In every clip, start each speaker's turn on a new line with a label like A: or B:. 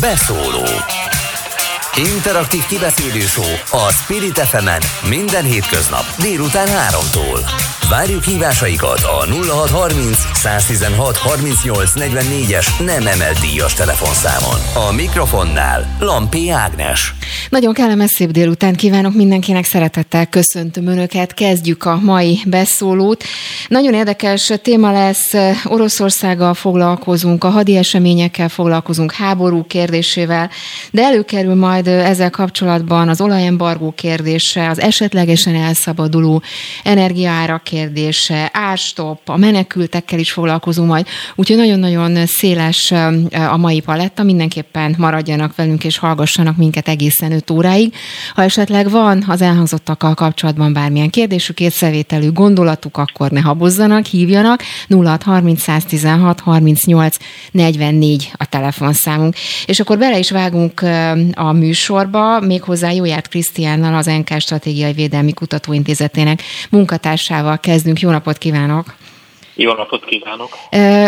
A: Beszóló Interaktív kibeszélő a Spirit fm minden hétköznap délután 3-tól. Várjuk hívásaikat a 0630 116 38 44-es nem emelt díjas telefonszámon. A mikrofonnál Lampi Ágnes.
B: Nagyon kellemes szép délután kívánok mindenkinek, szeretettel köszöntöm Önöket. Kezdjük a mai beszólót. Nagyon érdekes téma lesz, Oroszországgal foglalkozunk, a hadi eseményekkel foglalkozunk, háború kérdésével, de előkerül majd ezzel kapcsolatban az olajembargó kérdése, az esetlegesen elszabaduló energiaárak kérdése, árstop, a menekültekkel is foglalkozunk majd, úgyhogy nagyon-nagyon széles a mai paletta, mindenképpen maradjanak velünk és hallgassanak minket egészen 5 óráig. Ha esetleg van az elhangzottakkal kapcsolatban bármilyen kérdésük, észrevételű gondolatuk, akkor ne habozzanak, hívjanak. 0630 116 38 44 a telefonszámunk. És akkor bele is vágunk a műsorba, méghozzá Jóját Krisztiánnal, az NK Stratégiai Védelmi Kutatóintézetének munkatársával kezdünk. Jó napot kívánok!
C: Jó napot kívánok!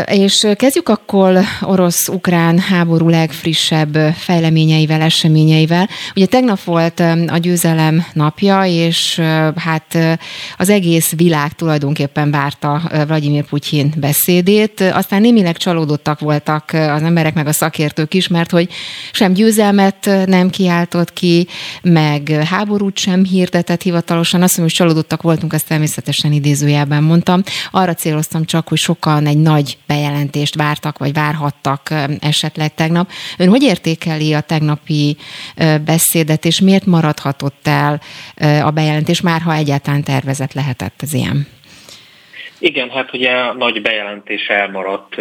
B: És kezdjük akkor orosz-ukrán háború legfrissebb fejleményeivel, eseményeivel. Ugye tegnap volt a győzelem napja, és hát az egész világ tulajdonképpen várta Vladimir Putyin beszédét. Aztán némileg csalódottak voltak az emberek, meg a szakértők is, mert hogy sem győzelmet nem kiáltott ki, meg háborút sem hirdetett hivatalosan. Azt mondom, hogy csalódottak voltunk, ezt természetesen idézőjelben mondtam. Arra céloztam gondoltam csak, hogy sokan egy nagy bejelentést vártak, vagy várhattak esetleg tegnap. Ön hogy értékeli a tegnapi beszédet, és miért maradhatott el a bejelentés, már ha egyáltalán tervezett lehetett az ilyen?
C: Igen, hát ugye a nagy bejelentés elmaradt,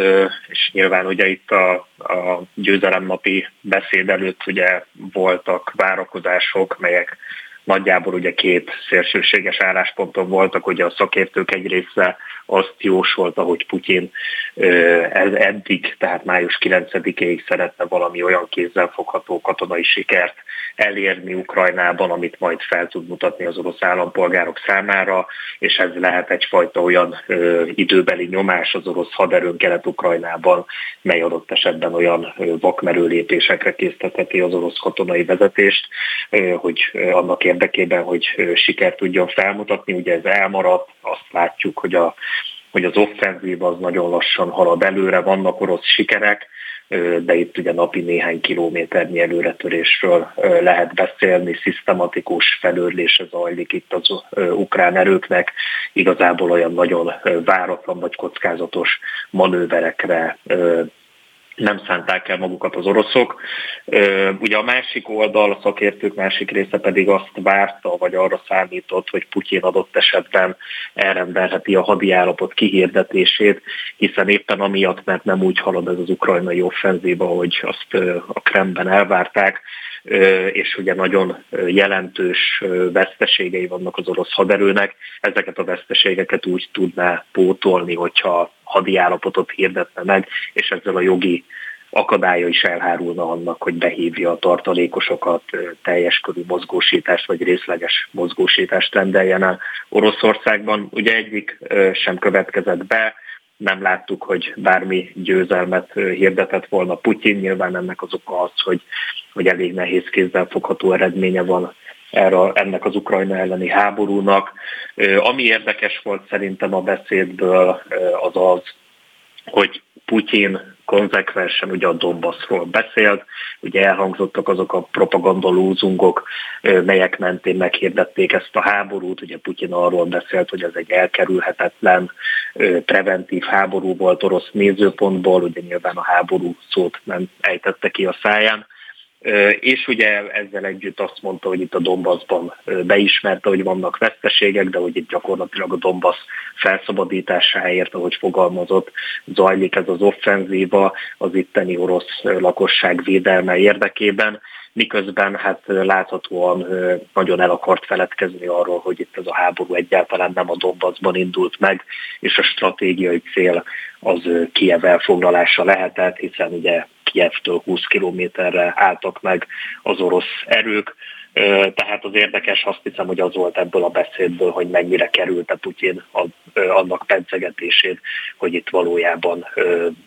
C: és nyilván ugye itt a, a győzelemnapi beszéd előtt ugye voltak várakozások, melyek nagyjából ugye két szélsőséges állásponton voltak, ugye a szakértők egy része azt jósolta, hogy Putyin ez eddig, tehát május 9-ig szeretne valami olyan kézzelfogható katonai sikert elérni Ukrajnában, amit majd fel tud mutatni az orosz állampolgárok számára, és ez lehet egyfajta olyan időbeli nyomás az orosz haderőn Kelet-Ukrajnában, mely adott esetben olyan vakmerő lépésekre késztetheti az orosz katonai vezetést, hogy annak érdekében, hogy ö, sikert tudjon felmutatni. Ugye ez elmaradt, azt látjuk, hogy a hogy az offenzív az nagyon lassan halad előre, vannak orosz sikerek, de itt ugye napi néhány kilométernyi előretörésről lehet beszélni, szisztematikus felőrlése zajlik itt az ukrán erőknek, igazából olyan nagyon váratlan vagy kockázatos manőverekre nem szánták el magukat az oroszok. Ugye a másik oldal, a szakértők másik része pedig azt várta, vagy arra számított, hogy Putyin adott esetben elrendelheti a hadi állapot kihirdetését, hiszen éppen amiatt, mert nem úgy halad ez az ukrajnai offenzíva, hogy azt a Kremben elvárták, és ugye nagyon jelentős veszteségei vannak az orosz haderőnek. Ezeket a veszteségeket úgy tudná pótolni, hogyha hadi állapotot hirdetne meg, és ezzel a jogi akadálya is elhárulna annak, hogy behívja a tartalékosokat, teljes körű mozgósítást vagy részleges mozgósítást rendeljen el Oroszországban. Ugye egyik sem következett be, nem láttuk, hogy bármi győzelmet hirdetett volna Putyin. Nyilván ennek az oka az, hogy, hogy elég nehéz kézzel fogható eredménye van erre, ennek az Ukrajna elleni háborúnak. Ami érdekes volt szerintem a beszédből az az, hogy Putyin konzekvensen ugye a Donbassról beszélt, ugye elhangzottak azok a propagandalózungok, melyek mentén meghirdették ezt a háborút, ugye Putyin arról beszélt, hogy ez egy elkerülhetetlen preventív háború volt orosz nézőpontból, ugye nyilván a háború szót nem ejtette ki a száján, és ugye ezzel együtt azt mondta, hogy itt a Donbassban beismerte, hogy vannak veszteségek, de hogy itt gyakorlatilag a Donbass felszabadításáért, ahogy fogalmazott, zajlik ez az offenzíva az itteni orosz lakosság védelme érdekében, miközben hát láthatóan nagyon el akart feledkezni arról, hogy itt ez a háború egyáltalán nem a Donbassban indult meg, és a stratégiai cél az Kiev elfoglalása lehetett, hiszen ugye Kievtől 20 kilométerre álltak meg az orosz erők, Tehát az érdekes, azt hiszem, hogy az volt ebből a beszédből, hogy mennyire kerülte Putyin annak pedzegetését, hogy itt valójában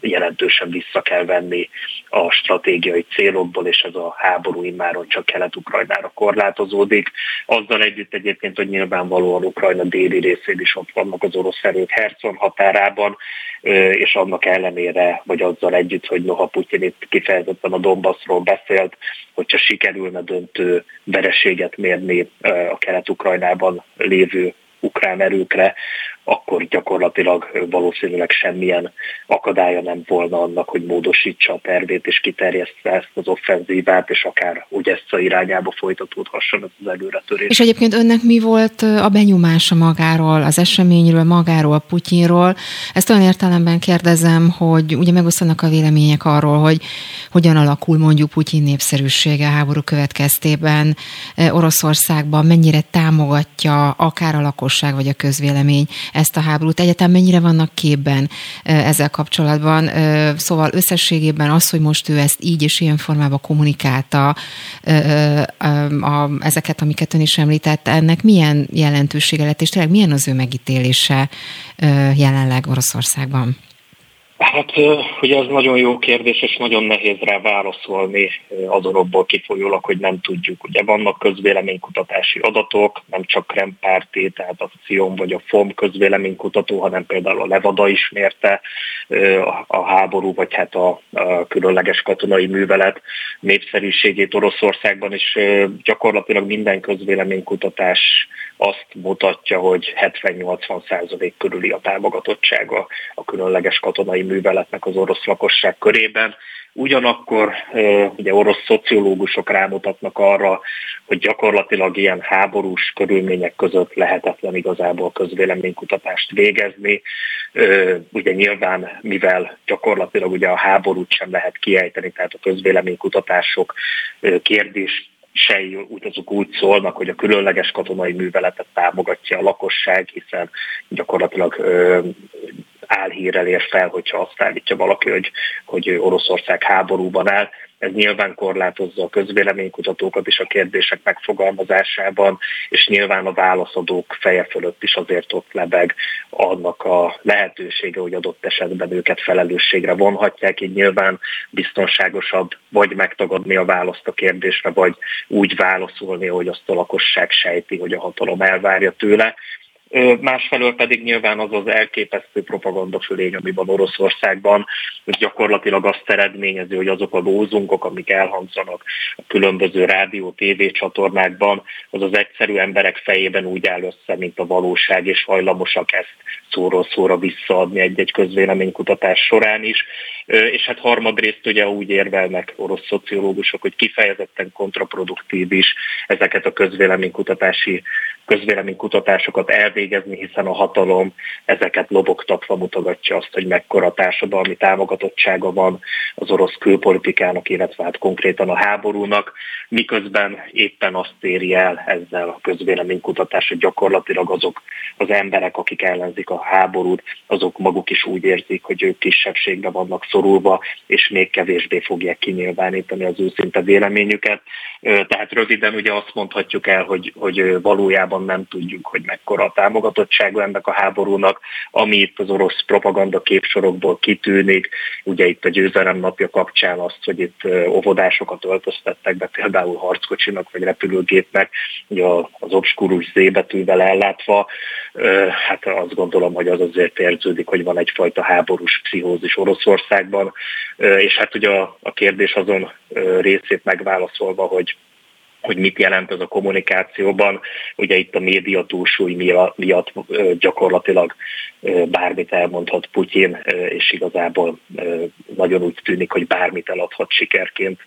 C: jelentősen vissza kell venni a stratégiai célokból, és ez a háború immáron csak Kelet-Ukrajnára korlátozódik. Azzal együtt egyébként, hogy nyilvánvalóan Ukrajna déli részén is ott vannak az orosz erők Herson határában, és annak ellenére, vagy azzal együtt, hogy noha Putyin itt kifejezetten a Donbassról beszélt, hogyha sikerülne döntő vereséget mérni a Kelet-Ukrajnában lévő ukrán erőkre, akkor gyakorlatilag valószínűleg semmilyen akadálya nem volna annak, hogy módosítsa a tervét és kiterjesztve ezt az offenzívát, és akár úgy ezt a irányába folytatódhasson az előretörés.
B: És egyébként önnek mi volt a benyomása magáról, az eseményről, magáról, Putyinról? Ezt olyan értelemben kérdezem, hogy ugye megosztanak a vélemények arról, hogy hogyan alakul mondjuk Putyin népszerűsége háború következtében Oroszországban, mennyire támogatja akár a lakosság vagy a közvélemény ezt a háborút. Egyetem mennyire vannak képben ezzel kapcsolatban. Szóval összességében az, hogy most ő ezt így és ilyen formában kommunikálta, ezeket, amiket ön is említett, ennek milyen jelentősége lett, és tényleg milyen az ő megítélése jelenleg Oroszországban?
C: Hát ugye ez nagyon jó kérdés, és nagyon nehéz rá válaszolni az orokból kifolyólag, hogy nem tudjuk. Ugye vannak közvéleménykutatási adatok, nem csak Krempárti, tehát a CIOM vagy a FOM közvéleménykutató, hanem például a Levada is mérte a háború, vagy hát a, a különleges katonai művelet népszerűségét Oroszországban, és gyakorlatilag minden közvéleménykutatás azt mutatja, hogy 70-80 százalék körüli a támogatottsága a különleges katonai műveletnek az orosz lakosság körében. Ugyanakkor ugye orosz szociológusok rámutatnak arra, hogy gyakorlatilag ilyen háborús körülmények között lehetetlen igazából közvéleménykutatást végezni. Ugye nyilván, mivel gyakorlatilag ugye a háborút sem lehet kiejteni, tehát a közvéleménykutatások kérdés sei azok úgy szólnak, hogy a különleges katonai műveletet támogatja a lakosság, hiszen gyakorlatilag álhírrel ér fel, hogyha azt állítja valaki, hogy, hogy Oroszország háborúban áll. Ez nyilván korlátozza a közvéleménykutatókat is a kérdések megfogalmazásában, és nyilván a válaszadók feje fölött is azért ott lebeg annak a lehetősége, hogy adott esetben őket felelősségre vonhatják, így nyilván biztonságosabb vagy megtagadni a választ a kérdésre, vagy úgy válaszolni, hogy azt a lakosság sejti, hogy a hatalom elvárja tőle másfelől pedig nyilván az az elképesztő propaganda fölény, ami van Oroszországban, gyakorlatilag azt eredményezi, hogy azok a lózunkok, amik elhangzanak a különböző rádió, tévé csatornákban, az az egyszerű emberek fejében úgy áll össze, mint a valóság, és hajlamosak ezt szóról szóra visszaadni egy-egy közvéleménykutatás során is. És hát harmadrészt ugye úgy érvelnek orosz szociológusok, hogy kifejezetten kontraproduktív is ezeket a közvéleménykutatási közvéleménykutatásokat elvégezni, hiszen a hatalom ezeket lobogtatva mutogatja azt, hogy mekkora társadalmi támogatottsága van az orosz külpolitikának, illetve hát konkrétan a háborúnak, miközben éppen azt éri el ezzel a közvéleménykutatás, hogy gyakorlatilag azok az emberek, akik ellenzik a háborút, azok maguk is úgy érzik, hogy ők kisebbségbe vannak szorulva, és még kevésbé fogják kinyilvánítani az őszinte véleményüket. Tehát röviden ugye azt mondhatjuk el, hogy, hogy valójában nem tudjuk, hogy mekkora a támogatottsága ennek a háborúnak, ami itt az orosz propaganda képsorokból kitűnik, ugye itt a győzelem napja kapcsán azt, hogy itt óvodásokat öltöztettek be például harckocsinak vagy repülőgépnek, ugye az obskurus zébetűvel ellátva, hát azt gondolom, hogy az azért érződik, hogy van egyfajta háborús pszichózis Oroszországban, és hát ugye a kérdés azon részét megválaszolva, hogy hogy mit jelent ez a kommunikációban. Ugye itt a média túlsúly miatt gyakorlatilag bármit elmondhat Putyin, és igazából nagyon úgy tűnik, hogy bármit eladhat sikerként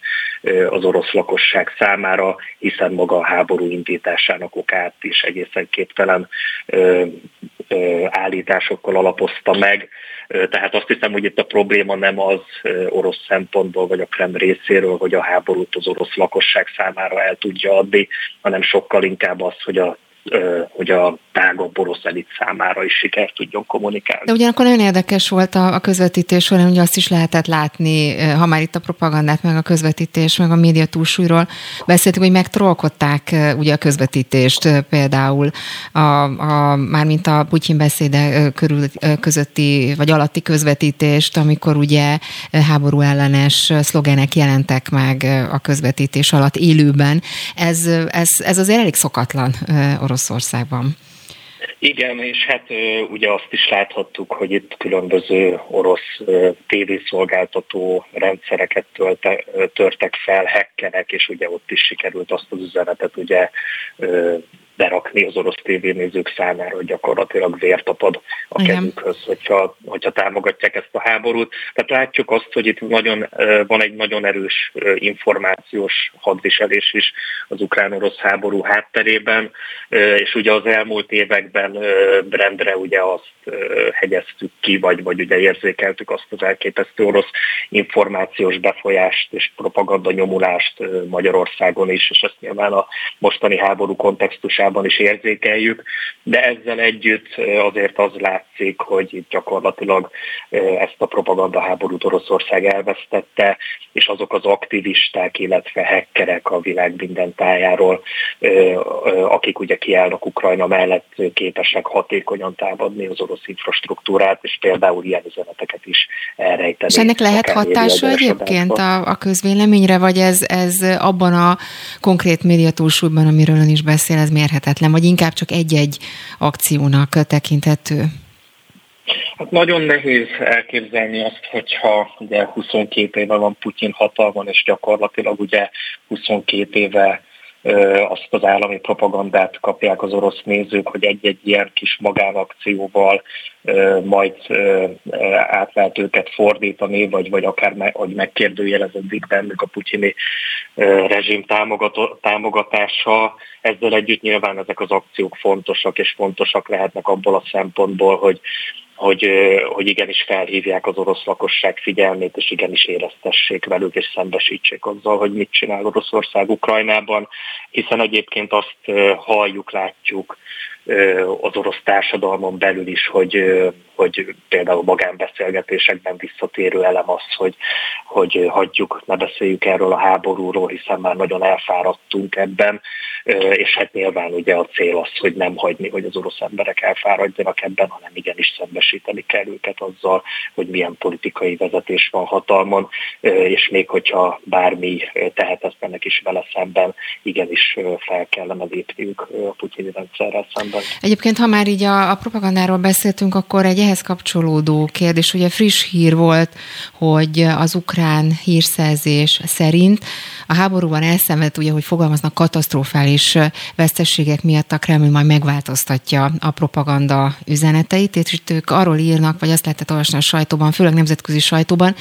C: az orosz lakosság számára, hiszen maga a háború indításának okát is egészen képtelen állításokkal alapozta meg. Tehát azt hiszem, hogy itt a probléma nem az orosz szempontból, vagy a Krem részéről, hogy a háborút az orosz lakosság számára el tudja adni, hanem sokkal inkább az, hogy a hogy a tágabb orosz elit számára is sikert tudjon kommunikálni.
B: De ugyanakkor nagyon érdekes volt a, a közvetítés során, hogy azt is lehetett látni, ha már itt a propagandát, meg a közvetítés, meg a média túlsúlyról beszéltünk, hogy megtrolkodták ugye a közvetítést például, a, a, mármint a Putyin beszéde körül, közötti, vagy alatti közvetítést, amikor ugye háború ellenes szlogenek jelentek meg a közvetítés alatt élőben. Ez, ez, ez azért elég szokatlan Oroszországban.
C: Igen, és hát ugye azt is láthattuk, hogy itt különböző orosz tévészolgáltató rendszereket tölte, törtek fel, hekkerek, és ugye ott is sikerült azt az üzenetet ugye berakni az orosz tévénézők számára, hogy gyakorlatilag vért tapad a Igen. kezükhöz, hogyha, hogyha támogatják ezt a háborút. Tehát látjuk azt, hogy itt nagyon, van egy nagyon erős információs hadviselés is az ukrán-orosz háború hátterében, és ugye az elmúlt években rendre ugye azt hegyeztük ki, vagy, vagy ugye érzékeltük azt az elképesztő orosz információs befolyást és propaganda nyomulást Magyarországon is, és ezt nyilván a mostani háború kontextusában hatásában is érzékeljük, de ezzel együtt azért az látszik, hogy itt gyakorlatilag ezt a propaganda háborút Oroszország elvesztette, és azok az aktivisták, illetve hekkerek a világ minden tájáról, akik ugye kiállnak Ukrajna mellett, képesek hatékonyan támadni az orosz infrastruktúrát, és például ilyen üzeneteket is elrejteni.
B: És ennek lehet hatása egyébként a, a közvéleményre, vagy ez, ez abban a konkrét médiatúlsúlyban, amiről ön is beszél, ez mérhető? Mérhetetlen, vagy inkább csak egy-egy akciónak tekinthető?
C: Hát nagyon nehéz elképzelni azt, hogyha ugye 22 éve van Putyin hatalmon, és gyakorlatilag ugye 22 éve azt az állami propagandát kapják az orosz nézők, hogy egy-egy ilyen kis magánakcióval majd át lehet őket fordítani, vagy, vagy akár me, hogy megkérdőjeleződik bennük a putyini rezsim támogatása. Ezzel együtt nyilván ezek az akciók fontosak, és fontosak lehetnek abból a szempontból, hogy hogy, hogy igenis felhívják az orosz lakosság figyelmét, és igenis éreztessék velük, és szembesítsék azzal, hogy mit csinál Oroszország Ukrajnában, hiszen egyébként azt halljuk, látjuk az orosz társadalmon belül is, hogy, hogy például magánbeszélgetésekben visszatérő elem az, hogy, hogy hagyjuk, ne beszéljük erről a háborúról, hiszen már nagyon elfáradtunk ebben, és hát nyilván ugye a cél az, hogy nem hagyni, hogy az orosz emberek elfáradjanak ebben, hanem igenis szembesíteni kell őket azzal, hogy milyen politikai vezetés van hatalmon, és még hogyha bármi tehetetlenek is vele szemben, igenis fel kellene lépniük a putyini rendszerrel szemben.
B: Egyébként, ha már így a, a propagandáról beszéltünk, akkor egy ehhez kapcsolódó kérdés, ugye friss hír volt, hogy az ukrán hírszerzés szerint a háborúban elszenvedt, ugye, hogy fogalmaznak katasztrofális vesztességek miatt a Kreml majd megváltoztatja a propaganda üzeneteit, és itt ők arról írnak, vagy azt lehetett olvasni a sajtóban, főleg nemzetközi sajtóban,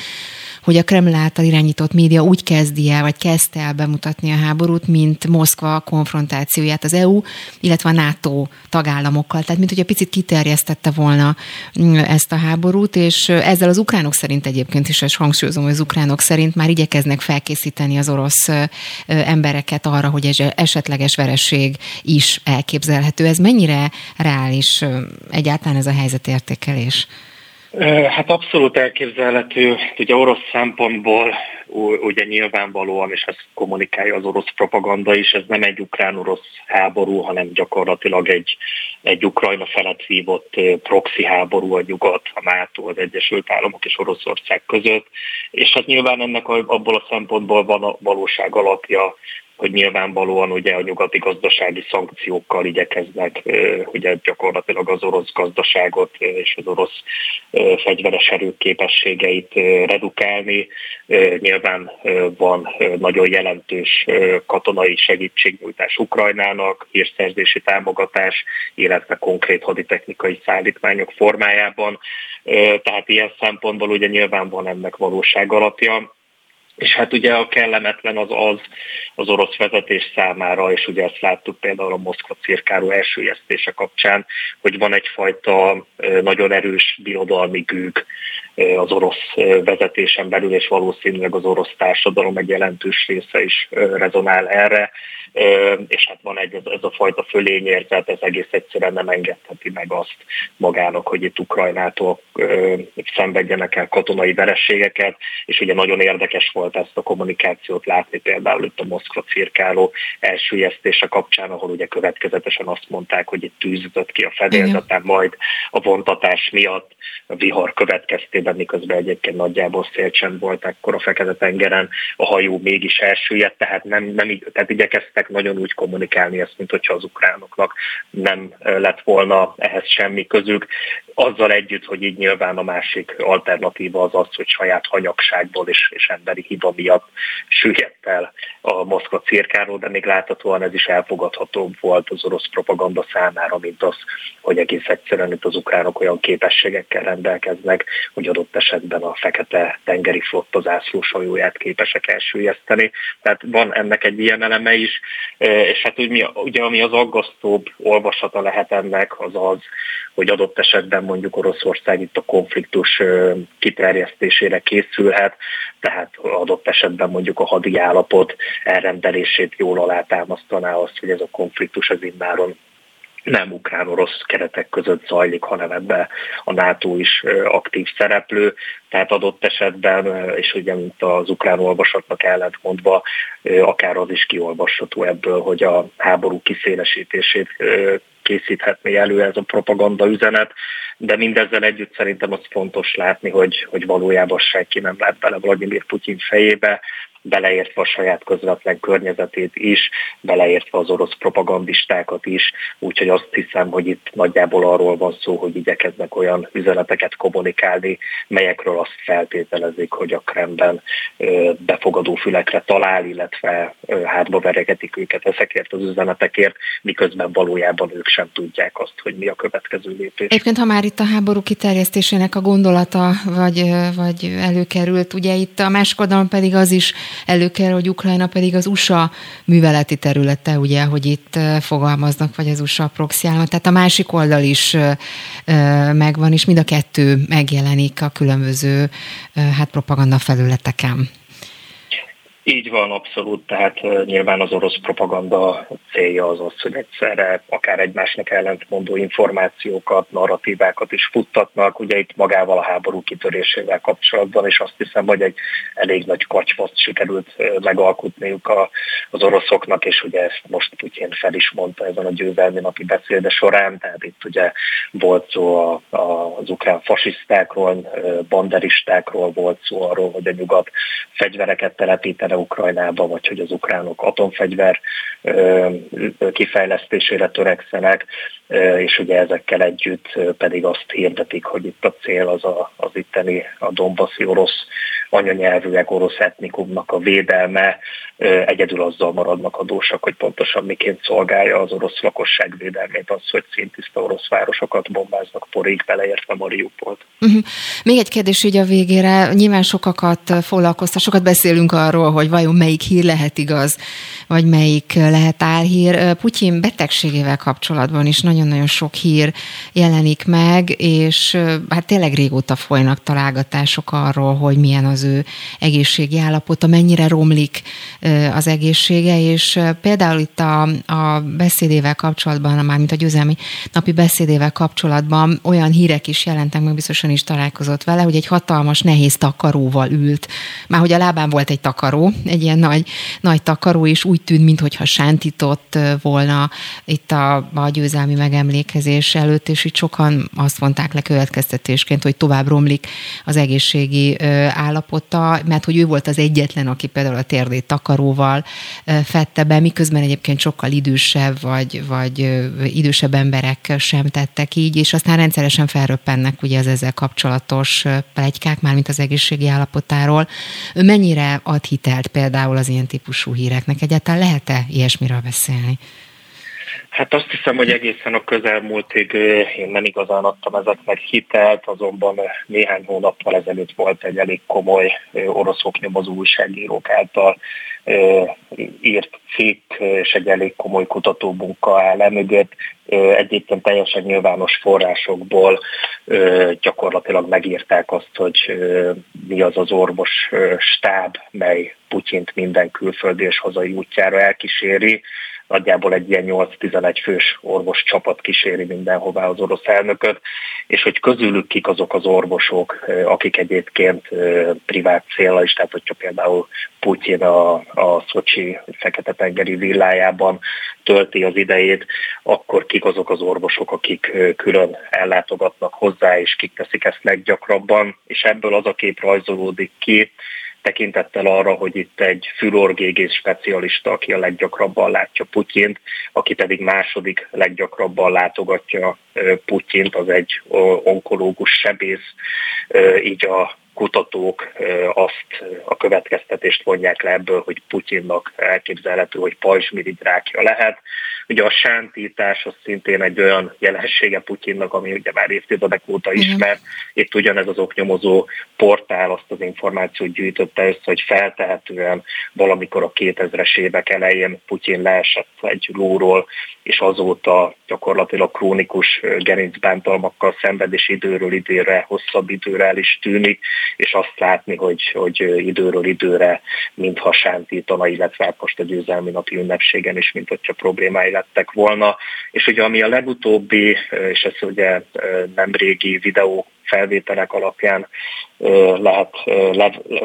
B: hogy a Kreml által irányított média úgy kezdi el, vagy kezdte el bemutatni a háborút, mint Moszkva konfrontációját az EU, illetve a NATO tagállamokkal. Tehát, mint hogy a picit kiterjesztette volna mm, ezt a háborút, és ezzel az ukránok szerint egyébként is, és hangsúlyozom, hogy az ukránok szerint már igyekeznek felkészíteni az orosz embereket arra, hogy egy esetleges vereség is elképzelhető. Ez mennyire reális egyáltalán ez a helyzetértékelés?
C: Hát abszolút elképzelhető. Ugye orosz szempontból ugye nyilvánvalóan, és ezt kommunikálja az orosz propaganda is, ez nem egy ukrán-orosz háború, hanem gyakorlatilag egy, egy Ukrajna felett vívott proxy háború a nyugat, a NATO, az Egyesült Államok és Oroszország között. És hát nyilván ennek abból a szempontból van a valóság alapja, hogy nyilvánvalóan ugye a nyugati gazdasági szankciókkal igyekeznek ugye gyakorlatilag az orosz gazdaságot és az orosz fegyveres erők képességeit redukálni. Nyilván van nagyon jelentős katonai segítségnyújtás Ukrajnának, hírszerzési támogatás, illetve konkrét haditechnikai szállítmányok formájában. Tehát ilyen szempontból ugye nyilván van ennek valóság alapja és hát ugye a kellemetlen az az, az orosz vezetés számára, és ugye ezt láttuk például a Moszkva cirkáló elsőjesztése kapcsán, hogy van egyfajta nagyon erős birodalmi gőg az orosz vezetésen belül, és valószínűleg az orosz társadalom egy jelentős része is rezonál erre, és hát van egy, ez a fajta fölényérzet, ez egész egyszerűen nem engedheti meg azt magának, hogy itt Ukrajnától szenvedjenek el katonai verességeket, és ugye nagyon érdekes volt ezt a kommunikációt látni például itt a Moszkva cirkáló elsőjesztése kapcsán, ahol ugye következetesen azt mondták, hogy itt tűzött ki a fedélzeten, majd a vontatás miatt a vihar következtében, miközben egyébként nagyjából szélcsend volt akkor a Fekete-tengeren, a hajó mégis elsüllyedt, tehát, nem, nem, tehát igyekeztek nagyon úgy kommunikálni ezt, mint hogyha az ukránoknak nem lett volna ehhez semmi közük. Azzal együtt, hogy így nyilván a másik alternatíva az az, hogy saját hanyagságból és, és emberi hiba miatt süllyedt el a Moszkva cirkáról, de még láthatóan ez is elfogadhatóbb volt az orosz propaganda számára, mint az, hogy egész egyszerűen itt az ukránok olyan képességekkel rendelkeznek, hogy adott esetben a fekete tengeri flotta zászlós hajóját képesek elsüllyeszteni. Tehát van ennek egy ilyen eleme is, és hát ugye, ugye ami az aggasztóbb olvasata lehet ennek, az az, hogy adott esetben mondjuk Oroszország itt a konfliktus kiterjesztésére készülhet, tehát adott esetben mondjuk a hadi állapot elrendelését jól alátámasztaná azt, hogy ez a konfliktus az immáron nem ukrán-orosz keretek között zajlik, hanem ebbe a NATO is aktív szereplő, tehát adott esetben, és ugye mint az ukrán olvasatnak ellentmondva, akár az is kiolvasható ebből, hogy a háború kiszélesítését készíthetné elő ez a propaganda üzenet, de mindezzel együtt szerintem az fontos látni, hogy, hogy valójában senki nem lát bele Vladimir Putyin fejébe, beleértve a saját közvetlen környezetét is, beleértve az orosz propagandistákat is, úgyhogy azt hiszem, hogy itt nagyjából arról van szó, hogy igyekeznek olyan üzeneteket kommunikálni, melyekről azt feltételezik, hogy a Kremben befogadó fülekre talál, illetve hátba veregetik őket ezekért az üzenetekért, miközben valójában ők sem tudják azt, hogy mi a következő lépés.
B: Egyébként, ha már itt a háború kiterjesztésének a gondolata vagy, vagy előkerült, ugye itt a másik oldalon pedig az is előkerül, hogy Ukrajna pedig az USA műveleti területe, ugye, hogy itt fogalmaznak, vagy az USA proxiálma. Tehát a másik oldal is megvan, és mind a kettő megjelenik a különböző hát propaganda felületeken.
C: Így van, abszolút. Tehát nyilván az orosz propaganda célja az az, hogy egyszerre akár egymásnak ellentmondó információkat, narratívákat is futtatnak. Ugye itt magával a háború kitörésével kapcsolatban, és azt hiszem, hogy egy elég nagy kacsmaszt sikerült megalkotniuk a, az oroszoknak, és ugye ezt most Putyin fel is mondta ezen a győzelmi napi beszéde során. Tehát itt ugye volt szó a, a, az ukrán fasisztákról, banderistákról, volt szó arról, hogy a nyugat fegyvereket telepítenek erre Ukrajnába, vagy hogy az ukránok atomfegyver kifejlesztésére törekszenek, és ugye ezekkel együtt pedig azt hirdetik, hogy itt a cél az a, az itteni a Dombaszi orosz anyanyelvűek orosz etnikumnak a védelme, egyedül azzal maradnak adósak, hogy pontosan miként szolgálja az orosz lakosság védelmét az, hogy szintiszta orosz városokat bombáznak porig, beleértve Mariupolt.
B: Uh-huh. Még egy kérdés így a végére. Nyilván sokakat foglalkoztat, sokat beszélünk arról, hogy vajon melyik hír lehet igaz, vagy melyik lehet álhír. Putyin betegségével kapcsolatban is nagyon-nagyon sok hír jelenik meg, és hát tényleg régóta folynak találgatások arról, hogy milyen az ő egészségi állapota, mennyire romlik az egészsége, és például itt a, a beszédével kapcsolatban, már mint a győzelmi napi beszédével kapcsolatban olyan hírek is jelentek, meg biztosan is találkozott vele, hogy egy hatalmas, nehéz takaróval ült. Már hogy a lábán volt egy takaró, egy ilyen nagy, nagy takaró, és úgy tűnt, mintha sántított volna itt a, a győzelmi megemlékezés előtt, és itt sokan azt mondták le következtetésként, hogy tovább romlik az egészségi állapota, mert hogy ő volt az egyetlen, aki például a térdét takaróval fette be, miközben egyébként sokkal idősebb, vagy, vagy idősebb emberek sem tettek így, és aztán rendszeresen felröppennek ugye az ezzel kapcsolatos plegykák, mármint az egészségi állapotáról. Mennyire ad hitelt például az ilyen típusú híreknek? Egyáltalán lehet-e ilyesmiről beszélni?
C: Hát azt hiszem, hogy egészen a közelmúltig én nem igazán adtam ezeknek hitelt, azonban néhány hónappal ezelőtt volt egy elég komoly oroszok nyomozó újságírók által írt cikk és egy elég komoly kutatómunka áll emögött. Egyébként teljesen nyilvános forrásokból gyakorlatilag megírták azt, hogy mi az az orvos stáb, mely Putyint minden külföldi és hazai útjára elkíséri nagyjából egy ilyen 8-11 fős orvos csapat kíséri mindenhová az orosz elnököt, és hogy közülük kik azok az orvosok, akik egyébként privát célra is, tehát hogyha például Putyin a, a Szocsi Fekete-tengeri villájában tölti az idejét, akkor kik azok az orvosok, akik külön ellátogatnak hozzá, és kik teszik ezt leggyakrabban, és ebből az a kép rajzolódik ki, tekintettel arra, hogy itt egy fülorgégész specialista, aki a leggyakrabban látja Putyint, aki pedig második leggyakrabban látogatja Putyint, az egy onkológus sebész, így a kutatók azt a következtetést vonják le ebből, hogy Putyinnak elképzelhető, hogy pajzsmirigyrákja lehet. Ugye a sántítás az szintén egy olyan jelensége Putyinnak, ami ugye már évtizedek óta ismer. Itt ugyanez az oknyomozó portál azt az információt gyűjtötte össze, hogy feltehetően valamikor a 2000-es évek elején Putyin leesett egy lóról, és azóta gyakorlatilag krónikus gerincbántalmakkal szenved, és időről időre, hosszabb időre el is tűnik, és azt látni, hogy, hogy időről időre mintha sántítana, illetve hát most a győzelmi napi ünnepségen is, mint hogyha problémái lettek volna. És ugye ami a legutóbbi, és ez ugye nem régi videó felvételek alapján lehet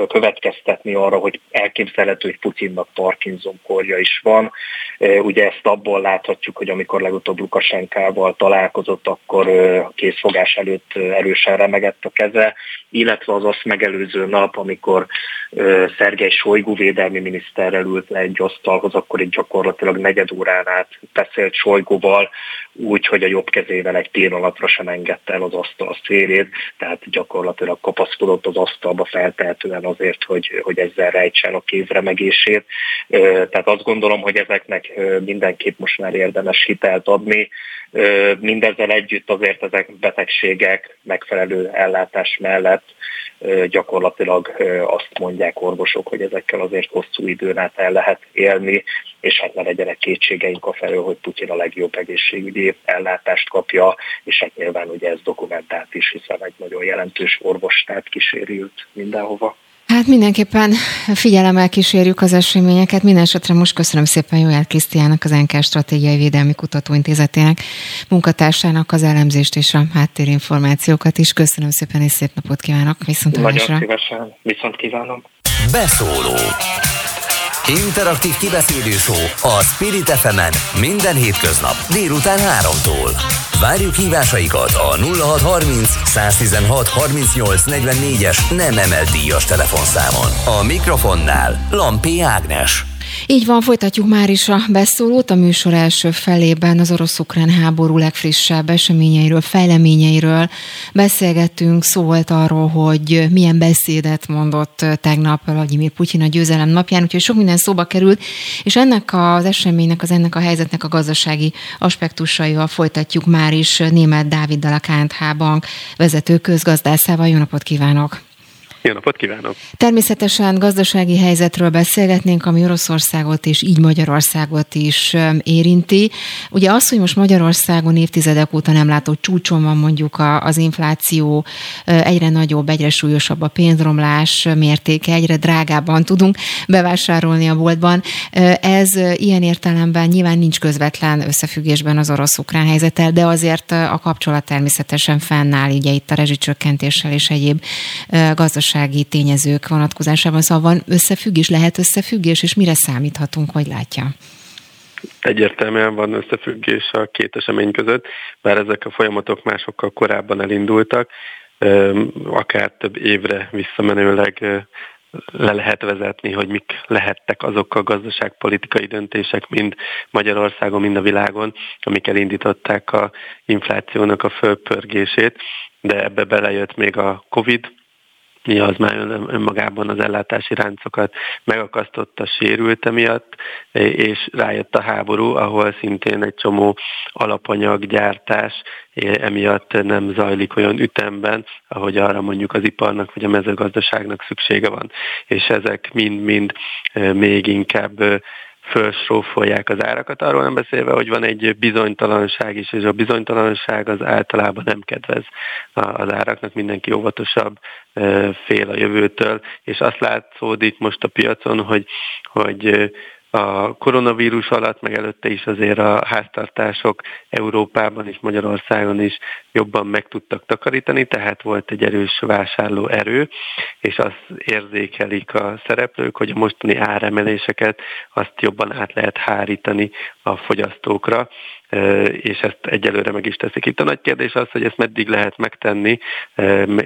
C: következtetni arra, hogy elképzelhető, hogy Putyinnak Parkinson korja is van. Ugye ezt abból láthatjuk, hogy amikor legutóbb Lukasenkával találkozott, akkor a készfogás előtt erősen remegett a keze, illetve az azt megelőző nap, amikor Szergej Sojgu védelmi miniszterrel ült le egy asztalhoz, akkor egy gyakorlatilag negyed órán át beszélt Sojguval, úgy, hogy a jobb kezével egy pillanatra sem engedte el az asztal szélét, tehát gyakorlatilag kapaszkodott az asztalba feltehetően azért, hogy, hogy ezzel rejtsen a kézremegését. Tehát azt gondolom, hogy ezeknek mindenképp most már érdemes hitelt adni. Mindezzel együtt azért ezek betegségek megfelelő ellátás mellett gyakorlatilag azt mondják orvosok, hogy ezekkel azért hosszú időn át el lehet élni, és hát ne legyenek kétségeink a felől, hogy Putyin a legjobb egészségügyi ellátást kapja, és hát nyilván ugye ez dokumentált is, hiszen egy nagyon jelentős orvostát kísérült mindenhova.
B: Hát mindenképpen figyelemmel kísérjük az eseményeket. Minden esetre most köszönöm szépen Jóját Krisztiának, az NK Stratégiai Védelmi Kutatóintézetének munkatársának az elemzést és a háttérinformációkat is. Köszönöm szépen és szép napot kívánok.
C: Viszont Nagyon szívesen. Viszont kívánom.
A: Beszóló. Interaktív kibeszélő a Spirit fm minden hétköznap délután 3-tól. Várjuk hívásaikat a 0630 116 38 44-es nem emelt díjas telefonszámon. A mikrofonnál Lampi Ágnes.
B: Így van, folytatjuk már is a beszólót. A műsor első felében az orosz-ukrán háború legfrissebb eseményeiről, fejleményeiről beszélgettünk. Szó volt arról, hogy milyen beszédet mondott tegnap Vladimir Putyin a győzelem napján, úgyhogy sok minden szóba került, és ennek az eseménynek, az ennek a helyzetnek a gazdasági aspektusaival folytatjuk már is német Dáviddal a KNH Bank vezető közgazdászával. Jó napot kívánok!
D: Jó napot kívánok!
B: Természetesen gazdasági helyzetről beszélgetnénk, ami Oroszországot és így Magyarországot is érinti. Ugye az, hogy most Magyarországon évtizedek óta nem látott csúcson van mondjuk az infláció, egyre nagyobb, egyre súlyosabb a pénzromlás mértéke, egyre drágábban tudunk bevásárolni a boltban. Ez ilyen értelemben nyilván nincs közvetlen összefüggésben az orosz-ukrán helyzettel, de azért a kapcsolat természetesen fennáll, ugye itt a rezsicsökkentéssel és egyéb gazdasági gazdasági tényezők vonatkozásában. Szóval van összefüggés, lehet összefüggés, és mire számíthatunk, hogy látja?
D: Egyértelműen van összefüggés a két esemény között, bár ezek a folyamatok másokkal korábban elindultak, akár több évre visszamenőleg le lehet vezetni, hogy mik lehettek azok a gazdaságpolitikai döntések, mind Magyarországon, mind a világon, amik elindították a inflációnak a fölpörgését, de ebbe belejött még a Covid, mi az már önmagában az ellátási ráncokat megakasztotta, sérült emiatt, és rájött a háború, ahol szintén egy csomó alapanyaggyártás emiatt nem zajlik olyan ütemben, ahogy arra mondjuk az iparnak vagy a mezőgazdaságnak szüksége van. És ezek mind-mind még inkább fölsrófolják az árakat, arról nem beszélve, hogy van egy bizonytalanság is, és a bizonytalanság az általában nem kedvez az áraknak, mindenki óvatosabb, fél a jövőtől, és azt látszódik most a piacon, hogy, hogy a koronavírus alatt, meg előtte is azért a háztartások Európában és Magyarországon is jobban meg tudtak takarítani, tehát volt egy erős vásárló erő, és azt érzékelik a szereplők, hogy a mostani áremeléseket azt jobban át lehet hárítani a fogyasztókra, és ezt egyelőre meg is teszik. Itt a nagy kérdés az, hogy ezt meddig lehet megtenni,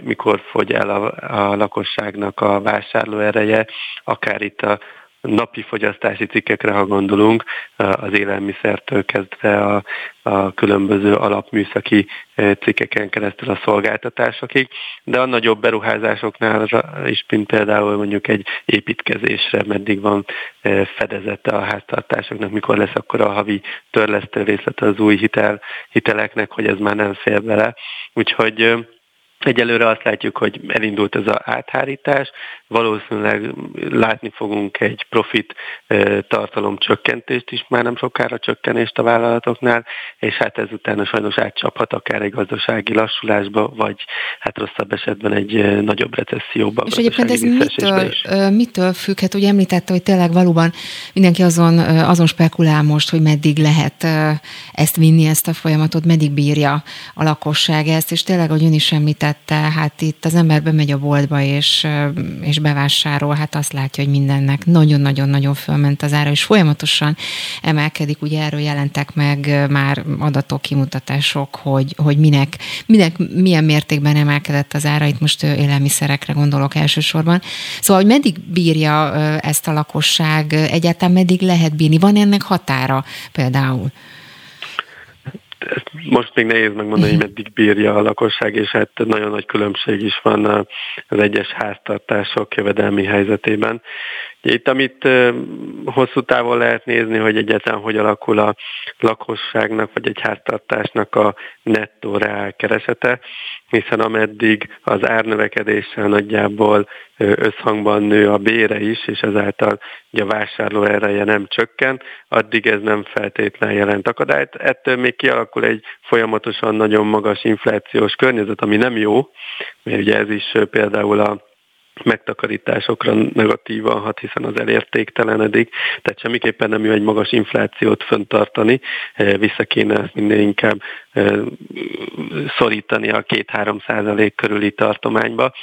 D: mikor fogy el a, a lakosságnak a vásárló ereje, akár itt a napi fogyasztási cikkekre, ha gondolunk, az élelmiszertől kezdve a, a különböző alapműszaki e, cikkeken keresztül a szolgáltatásokig, de a nagyobb beruházásoknál is, mint például mondjuk egy építkezésre, meddig van e, fedezete a háztartásoknak, mikor lesz akkor a havi törlesztő részlete az új hitel, hiteleknek, hogy ez már nem fér bele. Úgyhogy Egyelőre azt látjuk, hogy elindult ez az áthárítás, valószínűleg látni fogunk egy profit tartalom csökkentést is, már nem sokára csökkenést a vállalatoknál, és hát ezután sajnos átcsaphat akár egy gazdasági lassulásba, vagy hát rosszabb esetben egy nagyobb recesszióba.
B: És egyébként ez mitől, mitől függ? Hát ugye említette, hogy tényleg valóban mindenki azon, azon spekulál most, hogy meddig lehet ezt vinni, ezt a folyamatot, meddig bírja a lakosság ezt, és tényleg, hogy ön is említett, említette, hát itt az ember bemegy a boltba és, és bevásárol, hát azt látja, hogy mindennek nagyon-nagyon-nagyon fölment az ára, és folyamatosan emelkedik, ugye erről jelentek meg már adatok, kimutatások, hogy, hogy minek, minek milyen mértékben emelkedett az ára, itt most élelmiszerekre gondolok elsősorban. Szóval, hogy meddig bírja ezt a lakosság, egyáltalán meddig lehet bírni, van ennek határa például?
D: Ezt most még nehéz megmondani, hogy meddig bírja a lakosság, és hát nagyon nagy különbség is van az egyes háztartások jövedelmi helyzetében. Itt, amit hosszú távon lehet nézni, hogy egyáltalán hogy alakul a lakosságnak vagy egy háztartásnak a nettó reál keresete, hiszen ameddig az árnövekedéssel nagyjából összhangban nő a bére is, és ezáltal a vásárló ereje nem csökken, addig ez nem feltétlen jelent akadályt. Ettől még kialakul egy folyamatosan nagyon magas inflációs környezet, ami nem jó, mert ugye ez is például a megtakarításokra negatívan hat, hiszen az elértéktelenedik, tehát semmiképpen nem jó egy magas inflációt föntartani, eh, vissza kéne ezt minden inkább eh, szorítani a 2-3 százalék körüli tartományba,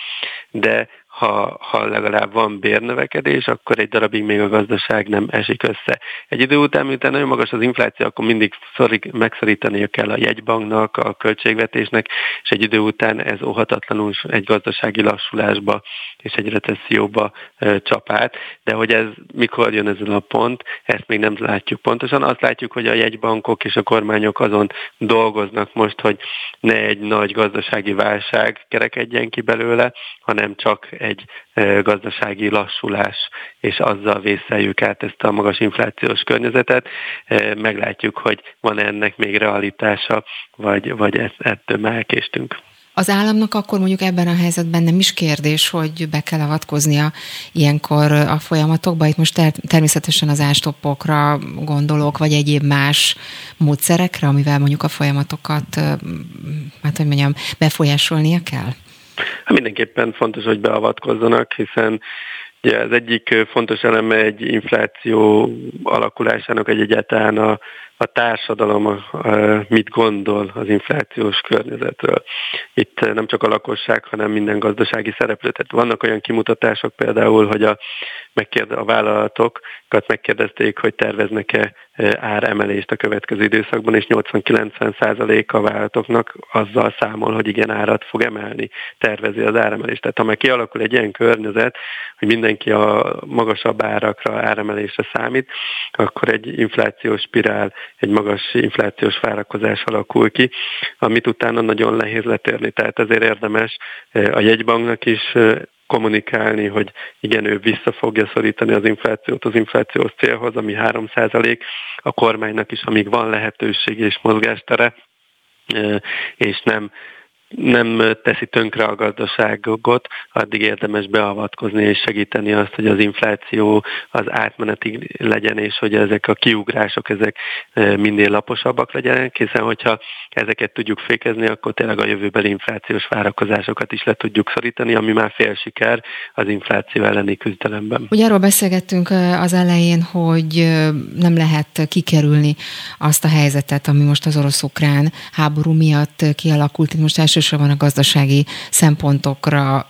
D: de ha, ha legalább van bérnövekedés, akkor egy darabig még a gazdaság nem esik össze. Egy idő után, miután nagyon magas az infláció, akkor mindig szorik, megszorítania kell a jegybanknak, a költségvetésnek, és egy idő után ez óhatatlanul egy gazdasági lassulásba és egy recesszióba e, csap. De hogy ez mikor jön ezen a pont, ezt még nem látjuk pontosan. Azt látjuk, hogy a jegybankok és a kormányok azon dolgoznak most, hogy ne egy nagy gazdasági válság kerekedjen ki belőle, hanem csak egy gazdasági lassulás, és azzal vészeljük át ezt a magas inflációs környezetet. Meglátjuk, hogy van ennek még realitása, vagy, vagy ettől már elkéstünk.
B: Az államnak akkor mondjuk ebben a helyzetben nem is kérdés, hogy be kell avatkoznia ilyenkor a folyamatokba. Itt most ter- természetesen az ástoppokra gondolok, vagy egyéb más módszerekre, amivel mondjuk a folyamatokat, hát hogy mondjam, befolyásolnia kell?
D: Hát mindenképpen fontos, hogy beavatkozzanak, hiszen Ugye az egyik fontos eleme egy infláció alakulásának, egy egyáltalán a, a társadalom mit gondol az inflációs környezetről. Itt nem csak a lakosság, hanem minden gazdasági szereplő. Tehát vannak olyan kimutatások például, hogy a, megkérde, a vállalatokat megkérdezték, hogy terveznek-e áremelést a következő időszakban, és 80-90 százalék a vállalatoknak azzal számol, hogy igen, árat fog emelni, tervezi az áremelést. Tehát ha már kialakul egy ilyen környezet, hogy mindenki a magasabb árakra, áremelésre számít, akkor egy inflációs spirál, egy magas inflációs várakozás alakul ki, amit utána nagyon nehéz letérni. Tehát ezért érdemes a jegybanknak is kommunikálni, hogy igen, ő vissza fogja szorítani az inflációt az inflációs célhoz, ami 3% a kormánynak is, amíg van lehetőség és mozgástere, és nem nem teszi tönkre a gazdaságot, addig érdemes beavatkozni és segíteni azt, hogy az infláció az átmenetig legyen, és hogy ezek a kiugrások ezek minél laposabbak legyenek, hiszen hogyha ezeket tudjuk fékezni, akkor tényleg a jövőbeli inflációs várakozásokat is le tudjuk szorítani, ami már fél siker az infláció elleni küzdelemben.
B: Ugye arról beszélgettünk az elején, hogy nem lehet kikerülni azt a helyzetet, ami most az orosz-ukrán háború miatt kialakult. Most első elsősorban a gazdasági szempontokra,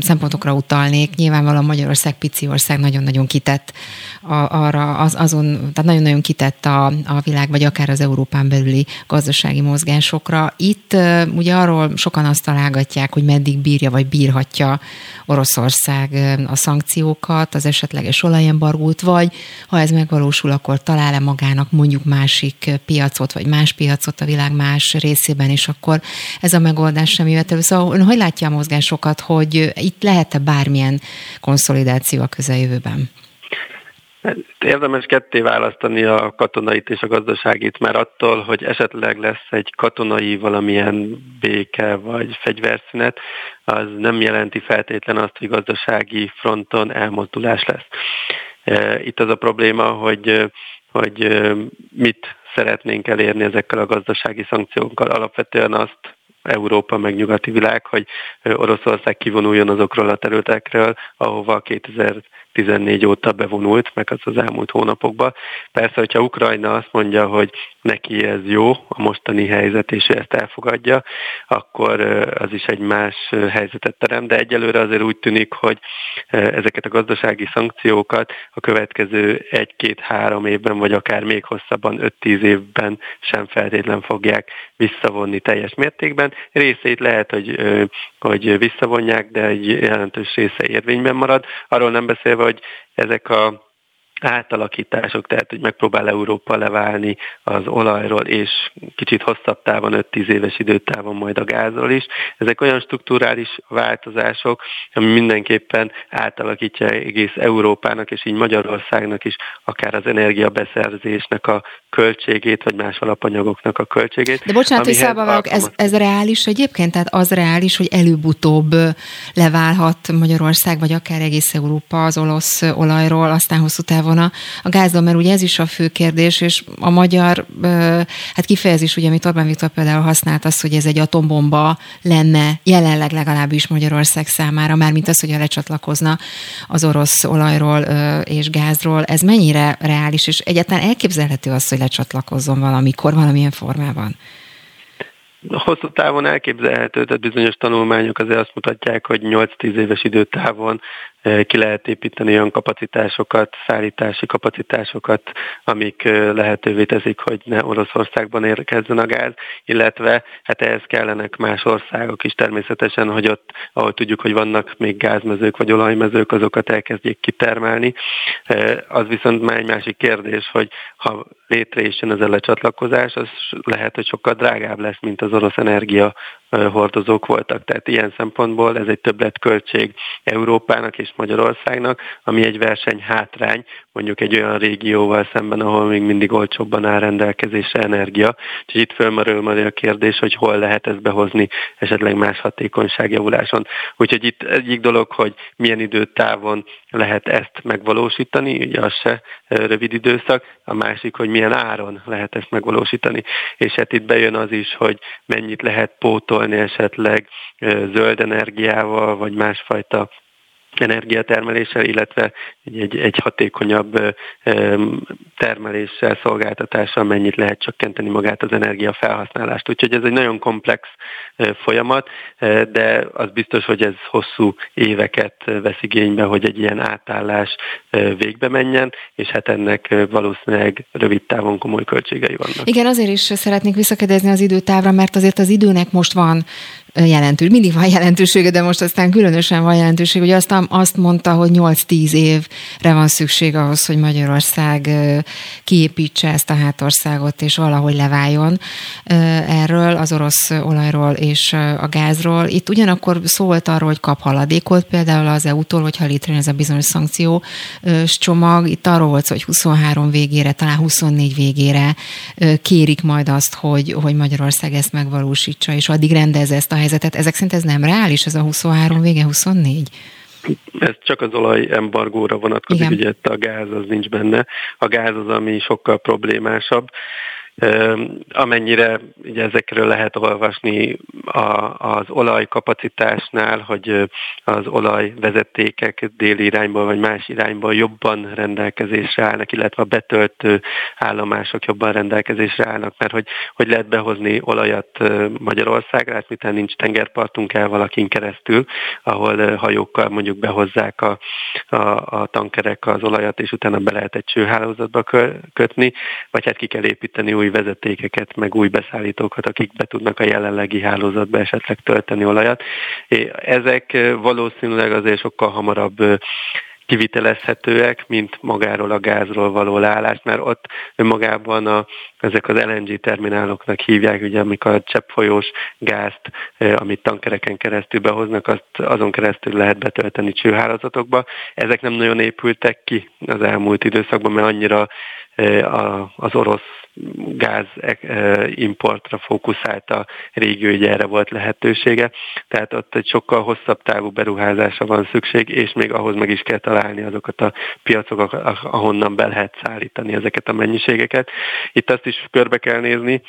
B: szempontokra utalnék. Nyilvánvalóan Magyarország pici ország nagyon-nagyon kitett a, arra, az, azon, tehát nagyon-nagyon kitett a, a világ, vagy akár az Európán belüli gazdasági mozgásokra. Itt ugye arról sokan azt találgatják, hogy meddig bírja, vagy bírhatja Oroszország a szankciókat, az esetleges olajembargót, vagy ha ez megvalósul, akkor talál-e magának mondjuk másik piacot, vagy más piacot a világ más részében, és akkor ez a megoldás sem jöhet elő. Szóval ön hogy látja a mozgásokat, hogy itt lehet-e bármilyen konszolidáció a közeljövőben?
D: Érdemes ketté választani a katonait és a gazdaságit, mert attól, hogy esetleg lesz egy katonai valamilyen béke vagy fegyverszünet, az nem jelenti feltétlen azt, hogy gazdasági fronton elmozdulás lesz. E, itt az a probléma, hogy, hogy mit szeretnénk elérni ezekkel a gazdasági szankciókkal. Alapvetően azt Európa meg nyugati világ, hogy Oroszország kivonuljon azokról a területekről, ahova 2000 2014 óta bevonult, meg az az elmúlt hónapokban. Persze, hogyha Ukrajna azt mondja, hogy neki ez jó, a mostani helyzet, és ezt elfogadja, akkor az is egy más helyzetet terem, de egyelőre azért úgy tűnik, hogy ezeket a gazdasági szankciókat a következő egy-két-három évben, vagy akár még hosszabban, 5-10 évben sem feltétlen fogják visszavonni teljes mértékben. Részét lehet, hogy, hogy visszavonják, de egy jelentős része érvényben marad. Arról nem beszélve, hogy ezek a átalakítások, tehát hogy megpróbál Európa leválni az olajról, és kicsit hosszabb távon, 5-10 éves időtávon majd a gázról is. Ezek olyan strukturális változások, ami mindenképpen átalakítja egész Európának, és így Magyarországnak is akár az energiabeszerzésnek a költségét, vagy más alapanyagoknak a költségét.
B: De bocsánat, hogy szába ez, ez reális egyébként? Tehát az reális, hogy előbb-utóbb leválhat Magyarország, vagy akár egész Európa az olasz olajról, aztán hosszú távon távon a, a gázon, mert ugye ez is a fő kérdés, és a magyar hát kifejezés, ugye, amit Orbán Viktor például használt, az, hogy ez egy atombomba lenne jelenleg legalábbis Magyarország számára, már mint az, hogy lecsatlakozna az orosz olajról és gázról. Ez mennyire reális, és egyáltalán elképzelhető az, hogy lecsatlakozzon valamikor, valamilyen formában?
D: Hosszú távon elképzelhető, tehát bizonyos tanulmányok azért azt mutatják, hogy 8-10 éves időtávon ki lehet építeni olyan kapacitásokat, szállítási kapacitásokat, amik lehetővé teszik, hogy ne Oroszországban érkezzen a gáz, illetve hát ehhez kellenek más országok is természetesen, hogy ott, ahol tudjuk, hogy vannak még gázmezők vagy olajmezők, azokat elkezdjék kitermelni. Az viszont már egy másik kérdés, hogy ha létre is jön az lecsatlakozás, az lehet, hogy sokkal drágább lesz, mint az orosz energia hordozók voltak. Tehát ilyen szempontból ez egy többletköltség Európának és Magyarországnak, ami egy verseny hátrány, mondjuk egy olyan régióval szemben, ahol még mindig olcsóbban áll rendelkezésre energia. És itt fölmerül majd a kérdés, hogy hol lehet ezt behozni esetleg más hatékonyságjavuláson. Úgyhogy itt egyik dolog, hogy milyen időtávon lehet ezt megvalósítani, ugye az se rövid időszak, a másik, hogy milyen áron lehet ezt megvalósítani. És hát itt bejön az is, hogy mennyit lehet pótolni esetleg zöld energiával, vagy másfajta energiatermeléssel, illetve egy, egy hatékonyabb termeléssel, szolgáltatással mennyit lehet csökkenteni magát az energiafelhasználást. Úgyhogy ez egy nagyon komplex folyamat, de az biztos, hogy ez hosszú éveket vesz igénybe, hogy egy ilyen átállás végbe menjen, és hát ennek valószínűleg rövid távon komoly költségei vannak.
B: Igen, azért is szeretnék visszakedezni az időtávra, mert azért az időnek most van jelentős. Mindig van jelentősége, de most aztán különösen van jelentőség, hogy azt, azt mondta, hogy 8-10 évre van szükség ahhoz, hogy Magyarország kiépítse ezt a hátországot, és valahogy leváljon erről, az orosz olajról és a gázról. Itt ugyanakkor szólt arról, hogy kap haladékot, például az EU-tól, hogyha létrejön ez a bizonyos szankció csomag. Itt arról volt hogy 23 végére, talán 24 végére kérik majd azt, hogy, hogy Magyarország ezt megvalósítsa, és addig rendez ezt a helyzetet. Ezek szerint ez nem reális, ez a 23 vége, 24?
D: Ez csak az olajembargóra vonatkozik, Igen. ugye a gáz az nincs benne. A gáz az, ami sokkal problémásabb. Amennyire ugye ezekről lehet olvasni a, az olajkapacitásnál, hogy az olajvezetékek déli irányból vagy más irányból jobban rendelkezésre állnak, illetve a betöltő állomások jobban rendelkezésre állnak, mert hogy, hogy lehet behozni olajat Magyarországra, hát miután nincs tengerpartunk el valakin keresztül, ahol hajókkal mondjuk behozzák a, a, a tankerek az olajat, és utána be lehet egy csőhálózatba kötni, vagy hát ki kell építeni új új vezetékeket, meg új beszállítókat, akik be tudnak a jelenlegi hálózatba esetleg tölteni olajat. Ezek valószínűleg azért sokkal hamarabb kivitelezhetőek, mint magáról a gázról való leállás, mert ott önmagában a, ezek az LNG termináloknak hívják, ugye, amikor a cseppfolyós gázt, amit tankereken keresztül behoznak, azt azon keresztül lehet betölteni csőhálózatokba. Ezek nem nagyon épültek ki az elmúlt időszakban, mert annyira az orosz gáz importra fókuszált a régió, hogy erre volt lehetősége. Tehát ott egy sokkal hosszabb távú beruházásra van szükség, és még ahhoz meg is kell találni azokat a piacokat, ahonnan be lehet szállítani ezeket a mennyiségeket. Itt azt is körbe kell nézni,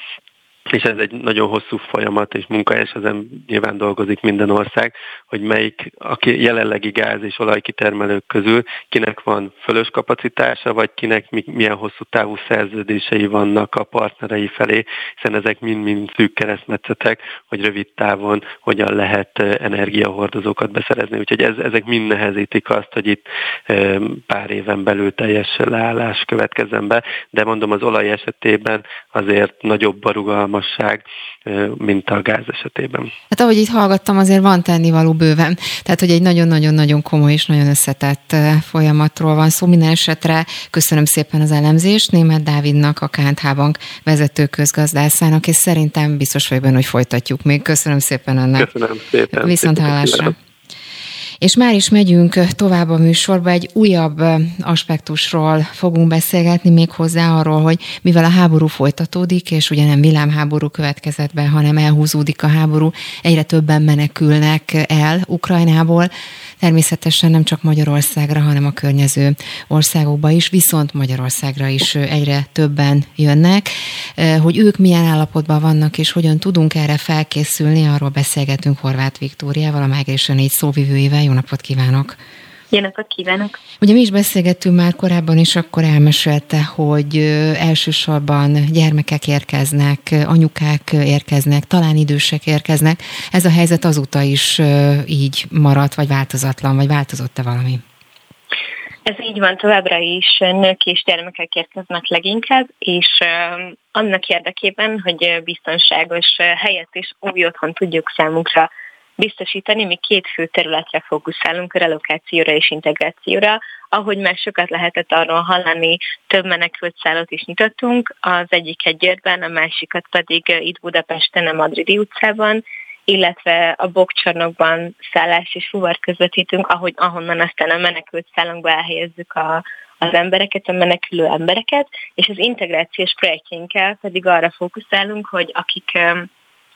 D: és ez egy nagyon hosszú folyamat és munka, és ezen nyilván dolgozik minden ország, hogy melyik a jelenlegi gáz és olajkitermelők közül kinek van fölös kapacitása, vagy kinek milyen hosszú távú szerződései vannak a partnerei felé, hiszen ezek mind-mind szűk keresztmetszetek, hogy rövid távon hogyan lehet energiahordozókat beszerezni. Úgyhogy ez, ezek mind nehezítik azt, hogy itt pár éven belül teljes leállás következzen be, de mondom az olaj esetében azért nagyobb a rugalmas rugalmasság, mint a gáz esetében.
B: Hát ahogy itt hallgattam, azért van tennivaló bőven. Tehát, hogy egy nagyon-nagyon-nagyon komoly és nagyon összetett folyamatról van szó. Minden esetre köszönöm szépen az elemzést Német Dávidnak, a KNH Bank vezető közgazdászának, és szerintem biztos vagyok benne, hogy folytatjuk még. Köszönöm szépen ennek.
D: Köszönöm szépen.
B: Viszont hallásra. És már is megyünk tovább a műsorba, egy újabb aspektusról fogunk beszélgetni még hozzá arról, hogy mivel a háború folytatódik, és ugye nem villámháború következett be, hanem elhúzódik a háború, egyre többen menekülnek el Ukrajnából, természetesen nem csak Magyarországra, hanem a környező országokba is, viszont Magyarországra is egyre többen jönnek. Hogy ők milyen állapotban vannak, és hogyan tudunk erre felkészülni, arról beszélgetünk Horváth Viktóriával, a Migration 4 szóvivőjével. Jó napot kívánok!
E: Jó napot kívánok!
B: Ugye mi is beszélgettünk már korábban, és akkor elmesélte, hogy elsősorban gyermekek érkeznek, anyukák érkeznek, talán idősek érkeznek. Ez a helyzet azóta is így maradt, vagy változatlan, vagy változott-e valami?
E: Ez így van, továbbra is nők és gyermekek érkeznek leginkább, és annak érdekében, hogy biztonságos helyet és új otthon tudjuk számunkra biztosítani. Mi két fő területre fókuszálunk, relokációra és integrációra. Ahogy már sokat lehetett arról hallani, több menekült szállót is nyitottunk, az egyiket Győrben, a másikat pedig itt Budapesten, a Madridi utcában, illetve a bokcsarnokban szállás és fuvar közvetítünk, ahogy, ahonnan aztán a menekült szállunkba elhelyezzük a, az embereket, a menekülő embereket, és az integrációs projektjénkkel pedig arra fókuszálunk, hogy akik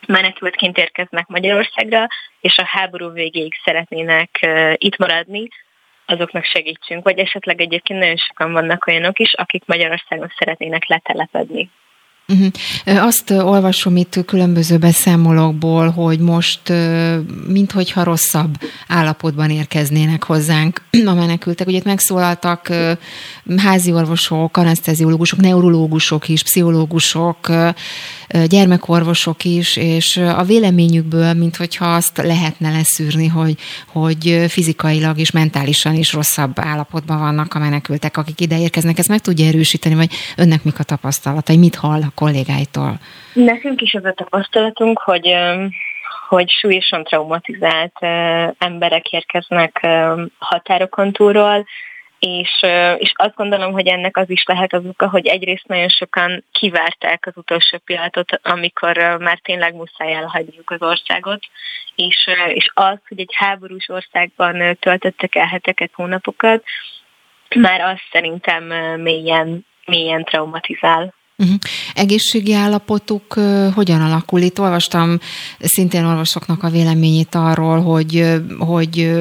E: menekültként érkeznek Magyarországra, és a háború végéig szeretnének itt maradni, azoknak segítsünk. Vagy esetleg egyébként nagyon sokan vannak olyanok is, akik Magyarországon szeretnének letelepedni.
B: Uh-huh. Azt olvasom itt különböző beszámolókból, hogy most minthogyha rosszabb állapotban érkeznének hozzánk a menekültek. Ugye itt megszólaltak házi orvosok, anesteziológusok, neurológusok is, pszichológusok, gyermekorvosok is, és a véleményükből, minthogyha azt lehetne leszűrni, hogy, hogy fizikailag és mentálisan is rosszabb állapotban vannak a menekültek, akik ide érkeznek. Ezt meg tudja erősíteni, vagy önnek mik a tapasztalatai, mit hall kollégáitól?
E: Nekünk is az a tapasztalatunk, hogy hogy súlyosan traumatizált emberek érkeznek határokon túlról, és, és azt gondolom, hogy ennek az is lehet az oka, hogy egyrészt nagyon sokan kivárták az utolsó pillanatot, amikor már tényleg muszáj elhagyniuk az országot, és, és az, hogy egy háborús országban töltöttek el heteket, hónapokat, már azt szerintem mélyen, mélyen traumatizál.
B: Uh-huh. Egészségi állapotuk uh, hogyan alakul? Itt olvastam szintén olvasoknak a véleményét arról, hogy, hogy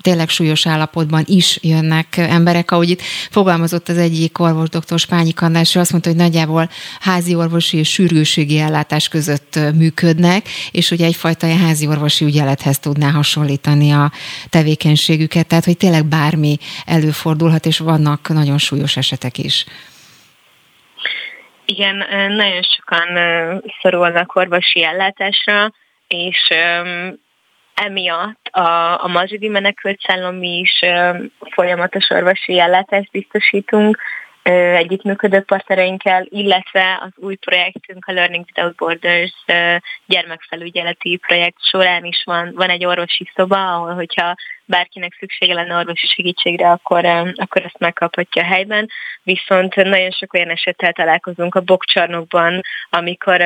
B: tényleg súlyos állapotban is jönnek emberek. Ahogy itt fogalmazott az egyik orvos, dr. Spányi Kandás, azt mondta, hogy nagyjából házi orvosi és sürgőségi ellátás között működnek, és hogy egyfajta házi orvosi ügyelethez tudná hasonlítani a tevékenységüket, tehát hogy tényleg bármi előfordulhat, és vannak nagyon súlyos esetek is.
E: Igen, nagyon sokan szorulnak orvosi ellátásra, és emiatt a, a mazsidi menekültszállon is folyamatos orvosi ellátást biztosítunk, együttműködő partnereinkkel, illetve az új projektünk, a Learning Without Borders gyermekfelügyeleti projekt során is van, van egy orvosi szoba, ahol hogyha bárkinek szüksége lenne orvosi segítségre, akkor, akkor ezt megkaphatja a helyben. Viszont nagyon sok olyan esettel találkozunk a bokcsarnokban, amikor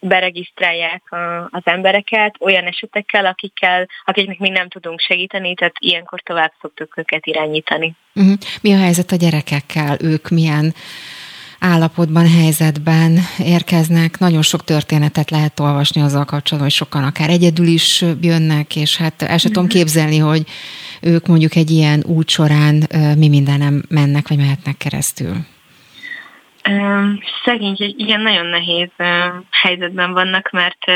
E: beregisztrálják az embereket olyan esetekkel, akikkel, akiknek még nem tudunk segíteni, tehát ilyenkor tovább szoktuk őket irányítani.
B: Uh-huh. Mi a helyzet a gyerekekkel? Ők milyen állapotban, helyzetben érkeznek. Nagyon sok történetet lehet olvasni azzal kapcsolatban, hogy sokan akár egyedül is jönnek, és hát el sem tudom képzelni, hogy ők mondjuk egy ilyen út során mi mindenem mennek, vagy mehetnek keresztül.
E: Szegény, igen, nagyon nehéz helyzetben vannak, mert,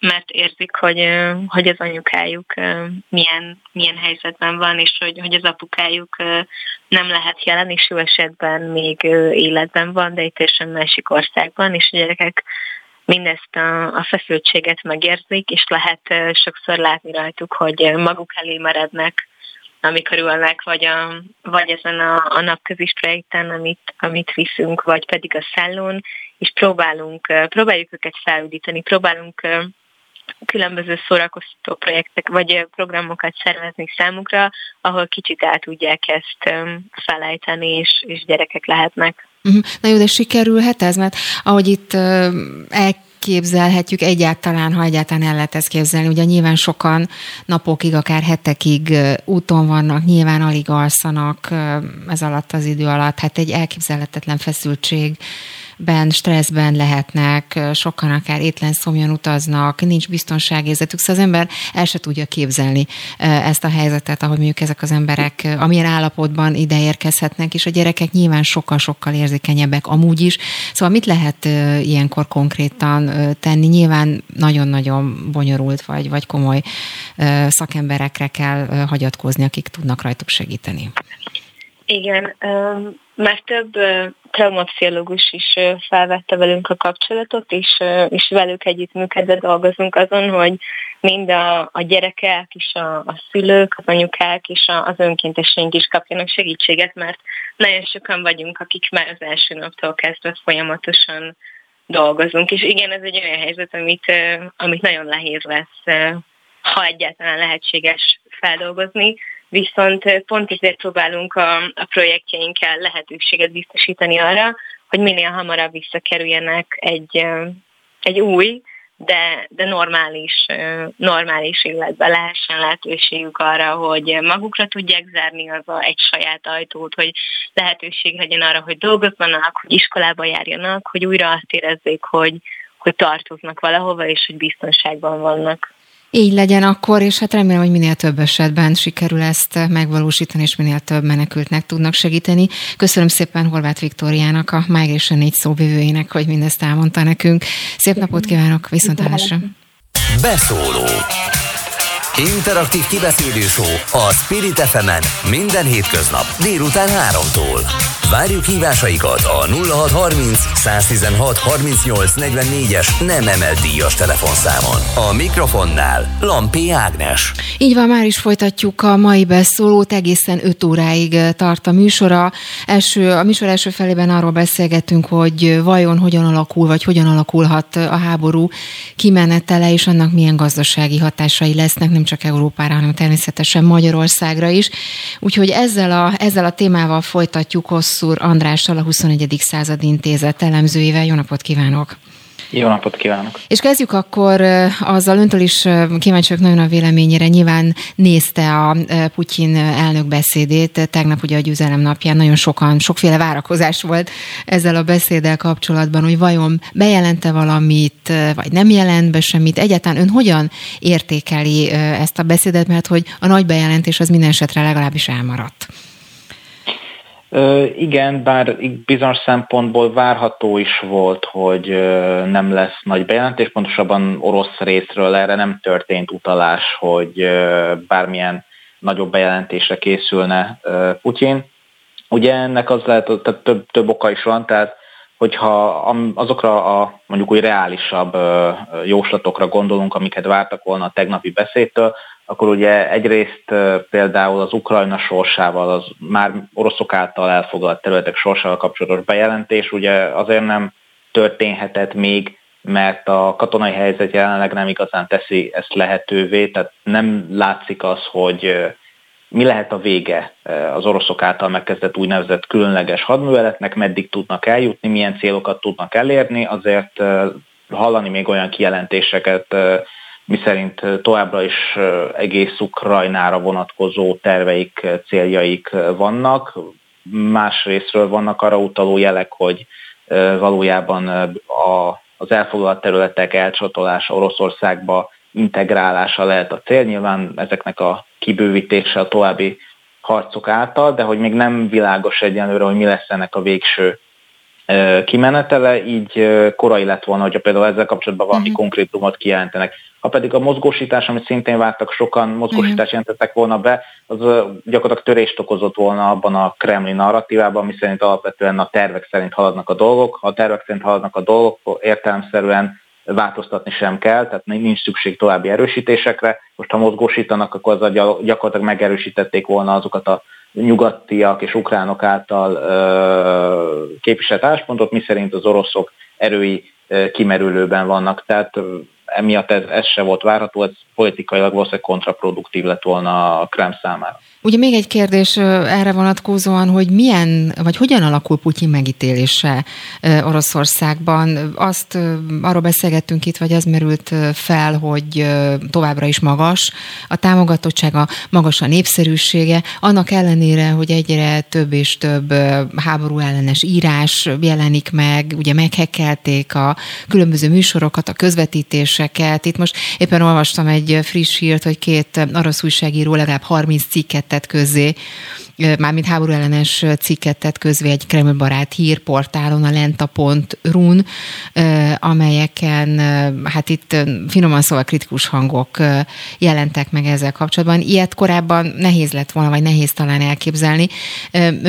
E: mert érzik, hogy, hogy az anyukájuk milyen, milyen helyzetben van, és hogy, hogy az apukájuk nem lehet jelen, és jó esetben még életben van, de egy teljesen másik országban, és a gyerekek mindezt a, a feszültséget megérzik, és lehet sokszor látni rajtuk, hogy maguk elé merednek, amikor ülnek, vagy, a, vagy ezen a, a napközis projekten, amit, amit viszünk, vagy pedig a szállón, és próbálunk, próbáljuk őket felüdíteni, próbálunk különböző szórakoztató projektek vagy programokat szervezni számukra, ahol kicsit át tudják ezt felejteni, és, és gyerekek lehetnek.
B: Mhm. Na jó, de sikerülhet ez? Mert ahogy itt el képzelhetjük egyáltalán, ha egyáltalán el lehet ezt képzelni. Ugye nyilván sokan napokig, akár hetekig úton vannak, nyilván alig alszanak ez alatt az idő alatt. Hát egy elképzelhetetlen feszültség ben, stresszben lehetnek, sokan akár étlen szomjan utaznak, nincs biztonságérzetük, szóval az ember el se tudja képzelni ezt a helyzetet, ahogy mondjuk ezek az emberek amilyen állapotban ide érkezhetnek, és a gyerekek nyilván sokkal-sokkal érzékenyebbek amúgy is. Szóval mit lehet ilyenkor konkrétan tenni? Nyilván nagyon-nagyon bonyolult vagy, vagy komoly szakemberekre kell hagyatkozni, akik tudnak rajtuk segíteni.
E: Igen, már több traumapszichológus is felvette velünk a kapcsolatot, és, és velük együttműködve dolgozunk azon, hogy mind a, a gyerekek és a, a szülők, az anyukák és a, az önkénteseink is kapjanak segítséget, mert nagyon sokan vagyunk, akik már az első naptól kezdve folyamatosan dolgozunk. És igen, ez egy olyan helyzet, amit, amit nagyon nehéz lesz, ha egyáltalán lehetséges feldolgozni, viszont pont ezért próbálunk a, a projektjeinkkel lehetőséget biztosítani arra, hogy minél hamarabb visszakerüljenek egy, egy új, de, de normális, normális életbe lehessen lehetőségük arra, hogy magukra tudják zárni az a egy saját ajtót, hogy lehetőség legyen arra, hogy dolgozzanak, hogy iskolába járjanak, hogy újra azt érezzék, hogy, hogy tartoznak valahova, és hogy biztonságban vannak.
B: Így legyen akkor, és hát remélem, hogy minél több esetben sikerül ezt megvalósítani, és minél több menekültnek tudnak segíteni. Köszönöm szépen Horváth Viktóriának, a Migration 4 szóvivőjének, hogy mindezt elmondta nekünk. Szép napot kívánok, viszont hallásra!
A: Beszóló Interaktív kibeszélő a Spirit fm minden hétköznap délután 3-tól. Várjuk hívásaikat a 0630 116 38 es nem emelt díjas telefonszámon. A mikrofonnál Lampi Ágnes.
B: Így van, már is folytatjuk a mai beszólót, egészen 5 óráig tart a műsora. Első, a műsor első felében arról beszélgettünk, hogy vajon hogyan alakul, vagy hogyan alakulhat a háború kimenetele, és annak milyen gazdasági hatásai lesznek, nem csak Európára, hanem természetesen Magyarországra is. Úgyhogy ezzel a, ezzel a témával folytatjuk Hosszúr Andrással, a 21. század intézet elemzőjével. Jó napot kívánok!
F: Jó napot kívánok!
B: És kezdjük akkor azzal, öntől is kíváncsiak nagyon a véleményére. Nyilván nézte a Putyin elnök beszédét, tegnap ugye a győzelem napján nagyon sokan, sokféle várakozás volt ezzel a beszéddel kapcsolatban, hogy vajon bejelente valamit, vagy nem jelent be semmit. Egyáltalán ön hogyan értékeli ezt a beszédet, mert hogy a nagy bejelentés az minden esetre legalábbis elmaradt.
F: Igen, bár bizonyos szempontból várható is volt, hogy nem lesz nagy bejelentés, pontosabban orosz részről erre nem történt utalás, hogy bármilyen nagyobb bejelentésre készülne Putyin. Ugye ennek az lehet, tehát több, több oka is van, tehát hogyha azokra a mondjuk úgy reálisabb jóslatokra gondolunk, amiket vártak volna a tegnapi beszédtől, akkor ugye egyrészt például az Ukrajna sorsával, az már oroszok által elfoglalt területek sorsával kapcsolatos bejelentés ugye azért nem történhetett még, mert a katonai helyzet jelenleg nem igazán teszi ezt lehetővé, tehát nem látszik az, hogy mi lehet a vége az oroszok által megkezdett úgynevezett különleges hadműveletnek, meddig tudnak eljutni, milyen célokat tudnak elérni, azért hallani még olyan kijelentéseket miszerint továbbra is egész Ukrajnára vonatkozó terveik, céljaik vannak. Másrésztről vannak arra utaló jelek, hogy valójában a, az elfoglalt területek elcsatolása Oroszországba integrálása lehet a cél. Nyilván ezeknek a kibővítése a további harcok által, de hogy még nem világos egyenlőre, hogy mi lesz ennek a végső kimenetele, így korai lett volna, hogyha például ezzel kapcsolatban valami uh-huh. konkrétumot kijelentenek. Ha pedig a mozgósítás, amit szintén vártak sokan, mozgósítás uh-huh. jelentettek volna be, az gyakorlatilag törést okozott volna abban a kremli narratívában, ami szerint alapvetően a tervek szerint haladnak a dolgok. Ha a tervek szerint haladnak a dolgok, értelemszerűen változtatni sem kell, tehát nincs szükség további erősítésekre. Most ha mozgósítanak, akkor az gyakorlatilag megerősítették volna azokat a nyugatiak és ukránok által képviselt álláspontot, miszerint az oroszok erői kimerülőben vannak. Tehát emiatt ez, ez se volt várható, ez politikailag valószínűleg kontraproduktív lett volna a Krem számára.
B: Ugye még egy kérdés erre vonatkozóan, hogy milyen, vagy hogyan alakul Putyin megítélése Oroszországban. Azt arról beszélgettünk itt, vagy az merült fel, hogy továbbra is magas a támogatottsága, magas a népszerűsége, annak ellenére, hogy egyre több és több háború ellenes írás jelenik meg, ugye meghekkelték a különböző műsorokat, a közvetítéseket. Itt most éppen olvastam egy friss hírt, hogy két orosz újságíró legalább 30 cikket tett közzé, mármint háború ellenes cikket tett közvé egy Kreml barát hírportálon, a lenta.run, amelyeken hát itt finoman szóval kritikus hangok jelentek meg ezzel kapcsolatban. Ilyet korábban nehéz lett volna, vagy nehéz talán elképzelni.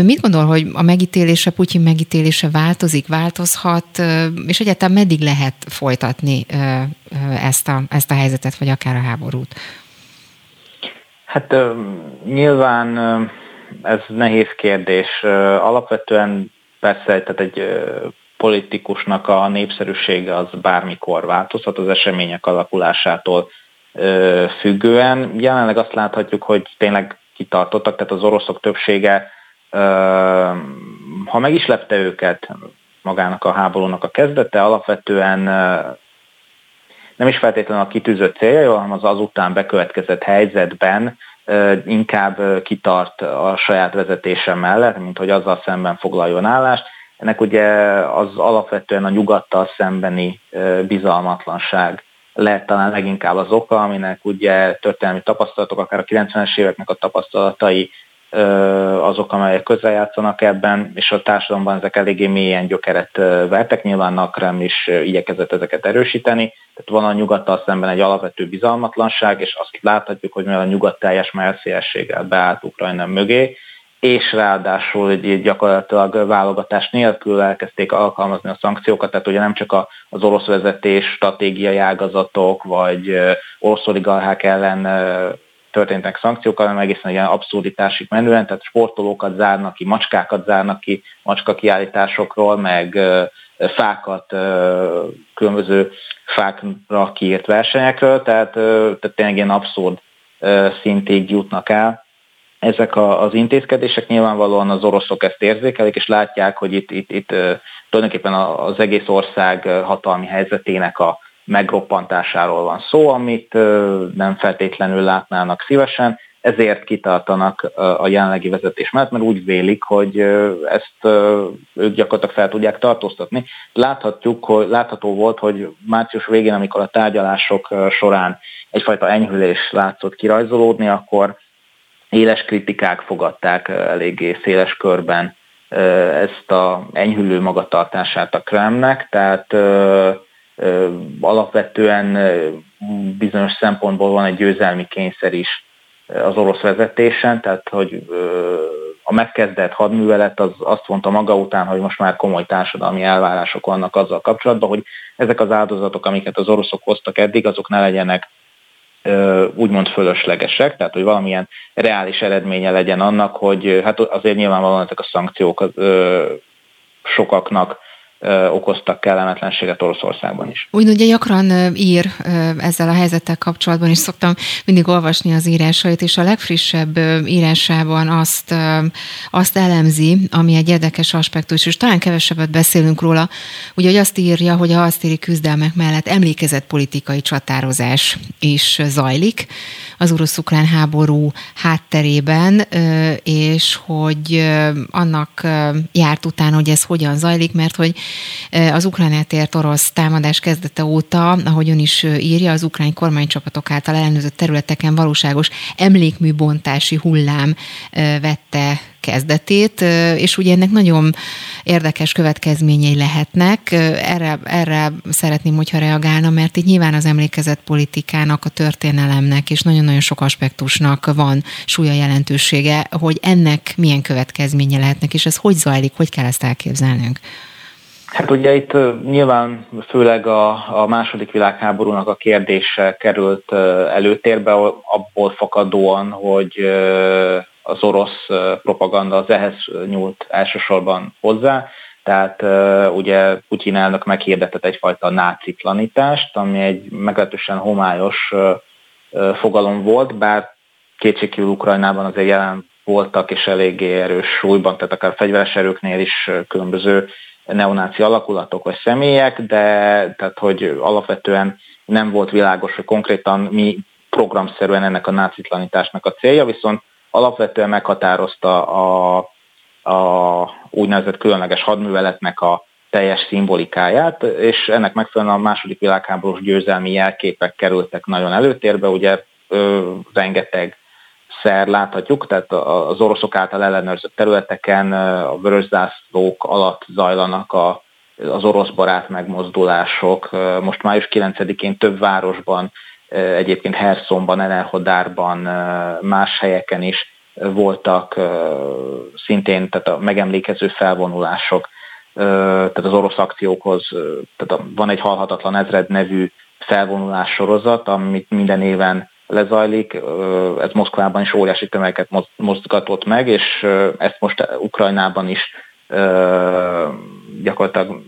B: Mit gondol, hogy a megítélése, Putyin megítélése változik, változhat, és egyáltalán meddig lehet folytatni ezt a, ezt a helyzetet, vagy akár a háborút?
F: Hát nyilván ez nehéz kérdés. Alapvetően persze tehát egy politikusnak a népszerűsége az bármikor változhat az események alakulásától függően. Jelenleg azt láthatjuk, hogy tényleg kitartottak, tehát az oroszok többsége, ha meg is lepte őket magának a háborúnak a kezdete, alapvetően nem is feltétlenül a kitűzött célja, hanem az azután bekövetkezett helyzetben inkább kitart a saját vezetése mellett, mint hogy azzal szemben foglaljon állást. Ennek ugye az alapvetően a nyugattal szembeni bizalmatlanság lehet talán leginkább az oka, aminek ugye történelmi tapasztalatok, akár a 90-es éveknek a tapasztalatai azok, amelyek közeljátszanak ebben, és a társadalomban ezek eléggé mélyen gyökeret vertek, nyilván a Kreml is igyekezett ezeket erősíteni, tehát van a nyugattal szemben egy alapvető bizalmatlanság, és azt láthatjuk, hogy mivel a nyugat teljes merszélességgel beállt Ukrajna mögé, és ráadásul egy gyakorlatilag válogatás nélkül elkezdték alkalmazni a szankciókat, tehát ugye nem csak az orosz vezetés stratégiai ágazatok, vagy orosz oligarchák ellen történtek szankciók, hanem egészen ilyen abszurditásig menően, tehát sportolókat zárnak ki, macskákat zárnak ki, macska kiállításokról, meg fákat, különböző fákra kiírt versenyekről, tehát, tehát tényleg ilyen abszurd szintig jutnak el. Ezek az intézkedések nyilvánvalóan az oroszok ezt érzékelik, és látják, hogy itt, itt, itt tulajdonképpen az egész ország hatalmi helyzetének a megroppantásáról van szó, amit nem feltétlenül látnának szívesen, ezért kitartanak a jelenlegi vezetés mellett, mert úgy vélik, hogy ezt ők gyakorlatilag fel tudják tartóztatni. Láthatjuk, hogy látható volt, hogy március végén, amikor a tárgyalások során egyfajta enyhülés látszott kirajzolódni, akkor éles kritikák fogadták eléggé széles körben ezt a enyhülő magatartását a Kremnek, tehát alapvetően bizonyos szempontból van egy győzelmi kényszer is az orosz vezetésen, tehát hogy a megkezdett hadművelet az azt mondta maga után, hogy most már komoly társadalmi elvárások vannak azzal kapcsolatban, hogy ezek az áldozatok, amiket az oroszok hoztak eddig, azok ne legyenek úgymond fölöslegesek, tehát hogy valamilyen reális eredménye legyen annak, hogy hát azért nyilvánvalóan ezek a szankciók sokaknak okoztak kellemetlenséget Oroszországban is.
B: Úgy ugye gyakran ír ezzel a helyzettel kapcsolatban, és szoktam mindig olvasni az írásait, és a legfrissebb írásában azt, azt elemzi, ami egy érdekes aspektus, és talán kevesebbet beszélünk róla, ugye, hogy azt írja, hogy a hasztéri küzdelmek mellett emlékezett politikai csatározás is zajlik az orosz-ukrán háború hátterében, és hogy annak járt utána, hogy ez hogyan zajlik, mert hogy az ukrán ért orosz támadás kezdete óta, ahogy ön is írja, az ukrán kormánycsapatok által ellenőrzött területeken valóságos emlékműbontási hullám vette kezdetét, és ugye ennek nagyon érdekes következményei lehetnek. Erre, erre szeretném, hogyha reagálna, mert itt nyilván az emlékezett politikának, a történelemnek és nagyon-nagyon sok aspektusnak van súlya jelentősége, hogy ennek milyen következménye lehetnek, és ez hogy zajlik, hogy kell ezt elképzelnünk?
F: Hát ugye itt nyilván főleg a, a második világháborúnak a kérdése került előtérbe, abból fakadóan, hogy az orosz propaganda az ehhez nyúlt elsősorban hozzá, tehát ugye Putyin elnök meghirdetett egyfajta náciplanítást, ami egy meglehetősen homályos fogalom volt, bár kétségkívül Ukrajnában azért jelen voltak és eléggé erős súlyban, tehát akár fegyveres erőknél is különböző neonáci alakulatok vagy személyek, de tehát, hogy alapvetően nem volt világos, hogy konkrétan mi programszerűen ennek a nácitlanításnak a célja, viszont alapvetően meghatározta a, a úgynevezett különleges hadműveletnek a teljes szimbolikáját, és ennek megfelelően a második világháborús győzelmi jelképek kerültek nagyon előtérbe, ugye ö, rengeteg szer láthatjuk, tehát az oroszok által ellenőrzött területeken a vörös zászlók alatt zajlanak a, az orosz barát megmozdulások. Most május 9-én több városban, egyébként Herszonban, Enerhodárban, más helyeken is voltak szintén tehát a megemlékező felvonulások, tehát az orosz akciókhoz, tehát van egy halhatatlan ezred nevű felvonulás sorozat, amit minden éven lezajlik, ez Moszkvában is óriási tömegeket mozgatott meg, és ezt most Ukrajnában is gyakorlatilag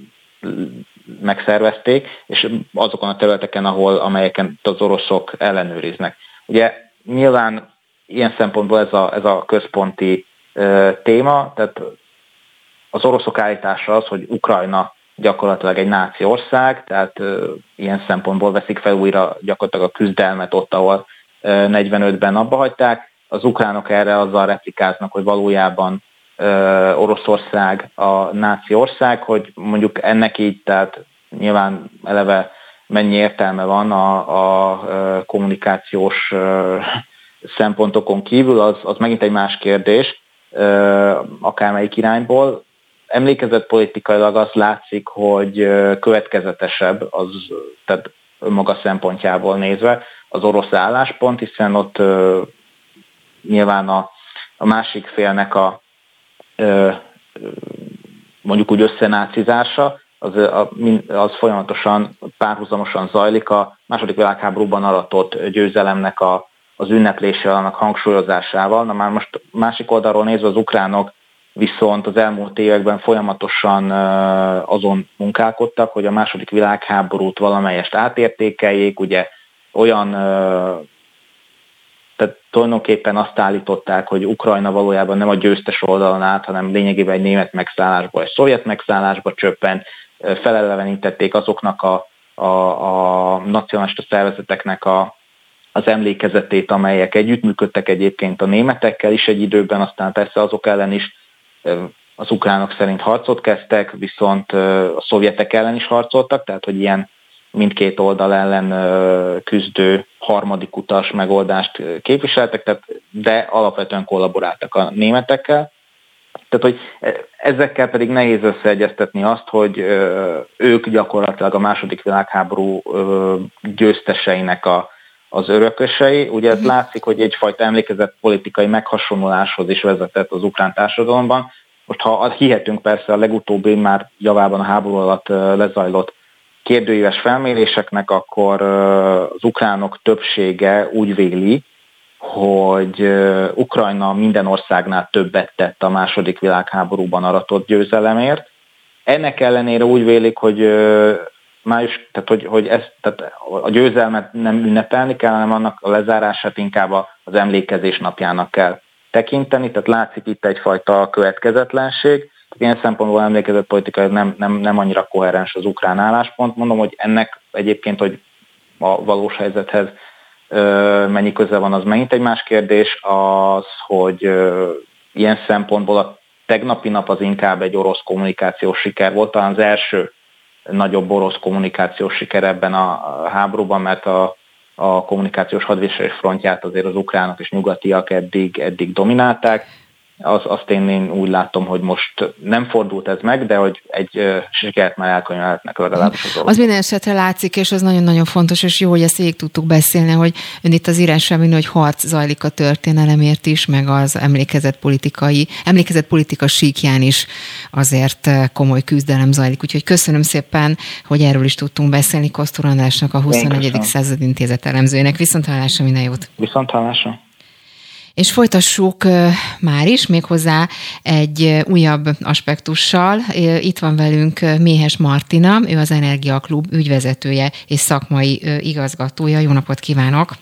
F: megszervezték, és azokon a területeken, ahol, amelyeken az oroszok ellenőriznek. Ugye nyilván ilyen szempontból ez a, ez a központi téma, tehát az oroszok állítása az, hogy Ukrajna gyakorlatilag egy náci ország, tehát ilyen szempontból veszik fel újra gyakorlatilag a küzdelmet ott, ahol 45-ben abba hagyták. Az ukránok erre azzal replikáznak, hogy valójában Oroszország a náci ország, hogy mondjuk ennek így, tehát nyilván eleve mennyi értelme van a, a kommunikációs szempontokon kívül, az, az megint egy más kérdés, akármelyik irányból. Emlékezett politikailag az látszik, hogy következetesebb, az, tehát maga szempontjából nézve, az orosz álláspont, hiszen ott nyilván a, a másik félnek a mondjuk úgy összenácizása, az, az folyamatosan párhuzamosan zajlik a második világháborúban aratott győzelemnek a, az ünneplése, annak hangsúlyozásával. Na már most másik oldalról nézve az ukránok viszont az elmúlt években folyamatosan azon munkálkodtak, hogy a második világháborút valamelyest átértékeljék, ugye olyan tehát tulajdonképpen azt állították, hogy Ukrajna valójában nem a győztes oldalon állt, hanem lényegében egy német megszállásba, egy szovjet megszállásba csöppent, felelevenítették azoknak a, a, a nacionalista szervezeteknek a, az emlékezetét, amelyek együttműködtek egyébként a németekkel is egy időben, aztán persze azok ellen is az ukránok szerint harcot kezdtek, viszont a szovjetek ellen is harcoltak, tehát hogy ilyen mindkét oldal ellen küzdő harmadik utas megoldást képviseltek, tehát, de alapvetően kollaboráltak a németekkel. Tehát, hogy ezekkel pedig nehéz összeegyeztetni azt, hogy ők gyakorlatilag a második világháború győzteseinek a, az örökösei. Ugye ez mhm. látszik, hogy egyfajta emlékezett politikai meghasonláshoz is vezetett az ukrán társadalomban. Most ha hihetünk persze a legutóbbi már javában a háború alatt lezajlott kérdőíves felméréseknek, akkor az ukránok többsége úgy véli, hogy Ukrajna minden országnál többet tett a második világháborúban aratott győzelemért. Ennek ellenére úgy vélik, hogy május, tehát hogy, hogy ezt, tehát a győzelmet nem ünnepelni kell, hanem annak a lezárását inkább az emlékezés napjának kell tekinteni, tehát látszik itt egyfajta következetlenség. Ilyen szempontból emlékezett politika nem, nem, nem annyira koherens az ukrán álláspont. Mondom, hogy ennek egyébként, hogy a valós helyzethez mennyi köze van, az megint egy más kérdés, az, hogy ilyen szempontból a tegnapi nap az inkább egy orosz kommunikációs siker volt, talán az első nagyobb orosz kommunikációs siker ebben a háborúban, mert a, a kommunikációs hadviselés frontját azért az ukránok és nyugatiak eddig, eddig dominálták az, azt én, én úgy látom, hogy most nem fordult ez meg, de hogy egy sikert már elkönyvelhetnek legalábbis az
B: Az minden esetre látszik, és az nagyon-nagyon fontos, és jó, hogy ezt végig tudtuk beszélni, hogy ön itt az írás sem, hogy harc zajlik a történelemért is, meg az emlékezett politikai, emlékezett politika síkján is azért komoly küzdelem zajlik. Úgyhogy köszönöm szépen, hogy erről is tudtunk beszélni Kosztor Andrásnak, a 21. század intézet elemzőjének. Viszont hallásra minden jót!
F: Viszont hallásra!
B: És folytassuk már is, méghozzá egy újabb aspektussal. Itt van velünk Méhes Martina, ő az Energiaklub ügyvezetője és szakmai igazgatója. Jó napot kívánok!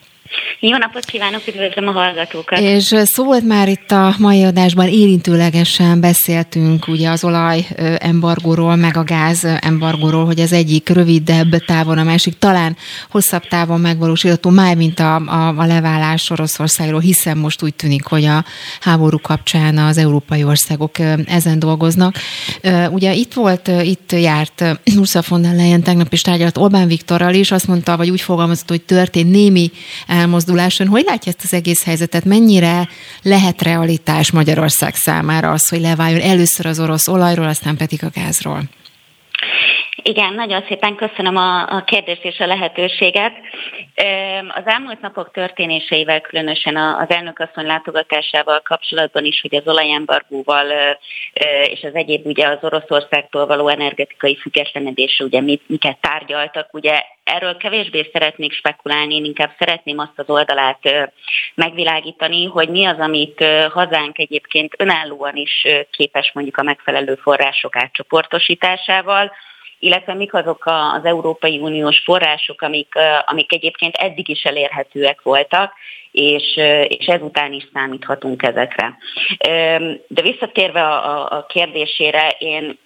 G: Jó napot kívánok, üdvözlöm a hallgatókat!
B: És szó volt már itt a mai adásban, érintőlegesen beszéltünk ugye az olaj embargóról, meg a gáz embargóról, hogy az egyik rövidebb távon, a másik talán hosszabb távon megvalósítható, már mint a, a, a leválás Oroszországról, hiszen most úgy tűnik, hogy a háború kapcsán az európai országok ezen dolgoznak. Ugye itt volt, itt járt Ursula von der Leyen tegnap is tárgyalt Orbán Viktorral is, azt mondta, vagy úgy fogalmazott, hogy történt némi elmozduláson. Hogy látja ezt az egész helyzetet? Mennyire lehet realitás Magyarország számára az, hogy leváljon először az orosz olajról, aztán pedig a gázról?
G: Igen, nagyon szépen köszönöm a, a kérdést és a lehetőséget. Az elmúlt napok történéseivel, különösen az elnökasszony látogatásával kapcsolatban is, hogy az olajembargóval és az egyéb ugye az Oroszországtól való energetikai függetlenedés, ugye mit, miket tárgyaltak, ugye erről kevésbé szeretnék spekulálni, én inkább szeretném azt az oldalát megvilágítani, hogy mi az, amit hazánk egyébként önállóan is képes mondjuk a megfelelő források átcsoportosításával, illetve mik azok az Európai Uniós források, amik, amik egyébként eddig is elérhetőek voltak, és, és ezután is számíthatunk ezekre. De visszatérve a, a kérdésére, én,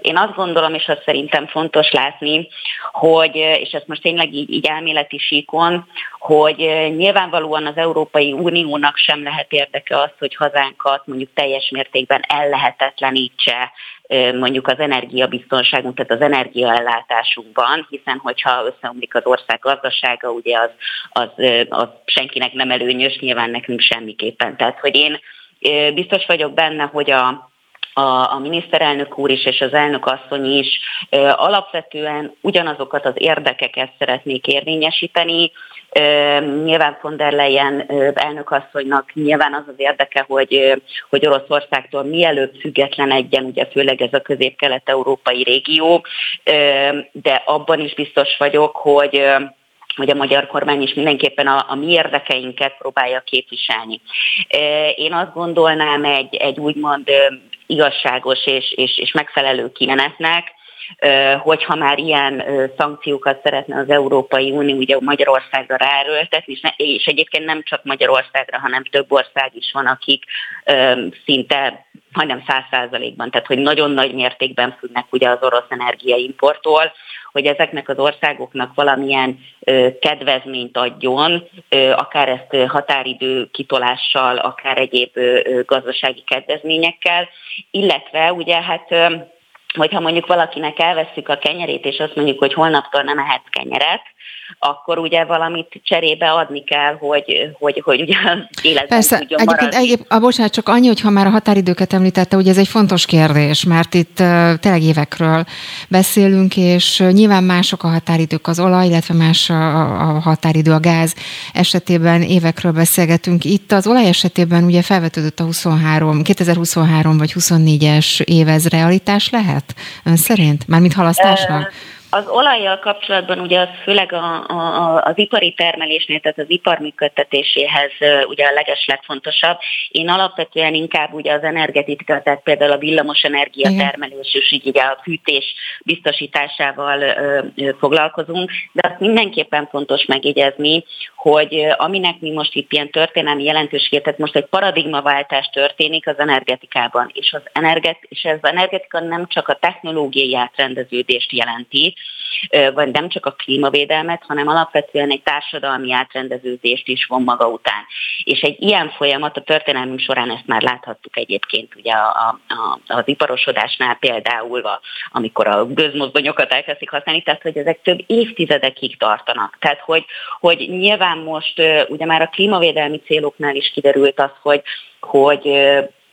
G: én azt gondolom, és azt szerintem fontos látni, hogy, és ezt most tényleg így, így elméleti síkon, hogy nyilvánvalóan az Európai Uniónak sem lehet érdeke az, hogy hazánkat mondjuk teljes mértékben ellehetetlenítse mondjuk az energiabiztonságunk, tehát az energiaellátásunkban, hiszen hogyha összeomlik az ország gazdasága, ugye az, az, az senkinek nem előnyös, nyilván nekünk semmiképpen. Tehát, hogy én biztos vagyok benne, hogy a a, a miniszterelnök úr is és az elnök asszony is alapvetően ugyanazokat az érdekeket szeretnék érvényesíteni, Nyilván von der Leyen elnökasszonynak nyilván az az érdeke, hogy, hogy Oroszországtól mielőbb független egyen, ugye főleg ez a közép-kelet-európai régió, de abban is biztos vagyok, hogy hogy a magyar kormány is mindenképpen a, a mi érdekeinket próbálja képviselni. Én azt gondolnám egy, egy úgymond igazságos és, és, és megfelelő kimenetnek, hogyha már ilyen szankciókat szeretne az Európai Unió ugye Magyarországra ráerőltetni, és egyébként nem csak Magyarországra, hanem több ország is van, akik szinte majdnem száz százalékban, tehát hogy nagyon nagy mértékben függnek ugye az orosz energiaimporttól, hogy ezeknek az országoknak valamilyen kedvezményt adjon, akár ezt határidő kitolással, akár egyéb gazdasági kedvezményekkel, illetve ugye hát hogyha mondjuk valakinek elveszük a kenyerét, és azt mondjuk, hogy holnaptól nem ehetsz kenyeret, akkor ugye valamit cserébe adni kell, hogy, hogy, hogy ugye életben
B: Persze, tudjon egyébként, maradni. Egyéb, a bocsánat, csak annyi, hogy ha már a határidőket említette, ugye ez egy fontos kérdés, mert itt uh, tényleg évekről beszélünk, és nyilván mások a határidők az olaj, illetve más a, a határidő a gáz esetében évekről beszélgetünk. Itt az olaj esetében ugye felvetődött a 23, 2023 vagy 24-es év, ez realitás lehet ön szerint? Mármint halasztásnak? Uh,
G: az olajjal kapcsolatban ugye az főleg a, a, az ipari termelésnél, tehát az ipar működtetéséhez ugye a leges legfontosabb. Én alapvetően inkább ugye az energetika, tehát például a villamos energia termelés és így ugye a fűtés biztosításával ö, ö, foglalkozunk, de azt mindenképpen fontos megjegyezni, hogy aminek mi most itt ilyen történelmi jelentőséget, tehát most egy paradigmaváltás történik az energetikában, és az, energet, és ez az energetika nem csak a technológiai átrendeződést jelenti, vagy nem csak a klímavédelmet, hanem alapvetően egy társadalmi átrendeződést is von maga után. És egy ilyen folyamat a történelmünk során ezt már láthattuk egyébként ugye a, a, az iparosodásnál például, amikor a gőzmozdonyokat elkezdik használni, tehát hogy ezek több évtizedekig tartanak. Tehát hogy, hogy nyilván most ugye már a klímavédelmi céloknál is kiderült az, hogy hogy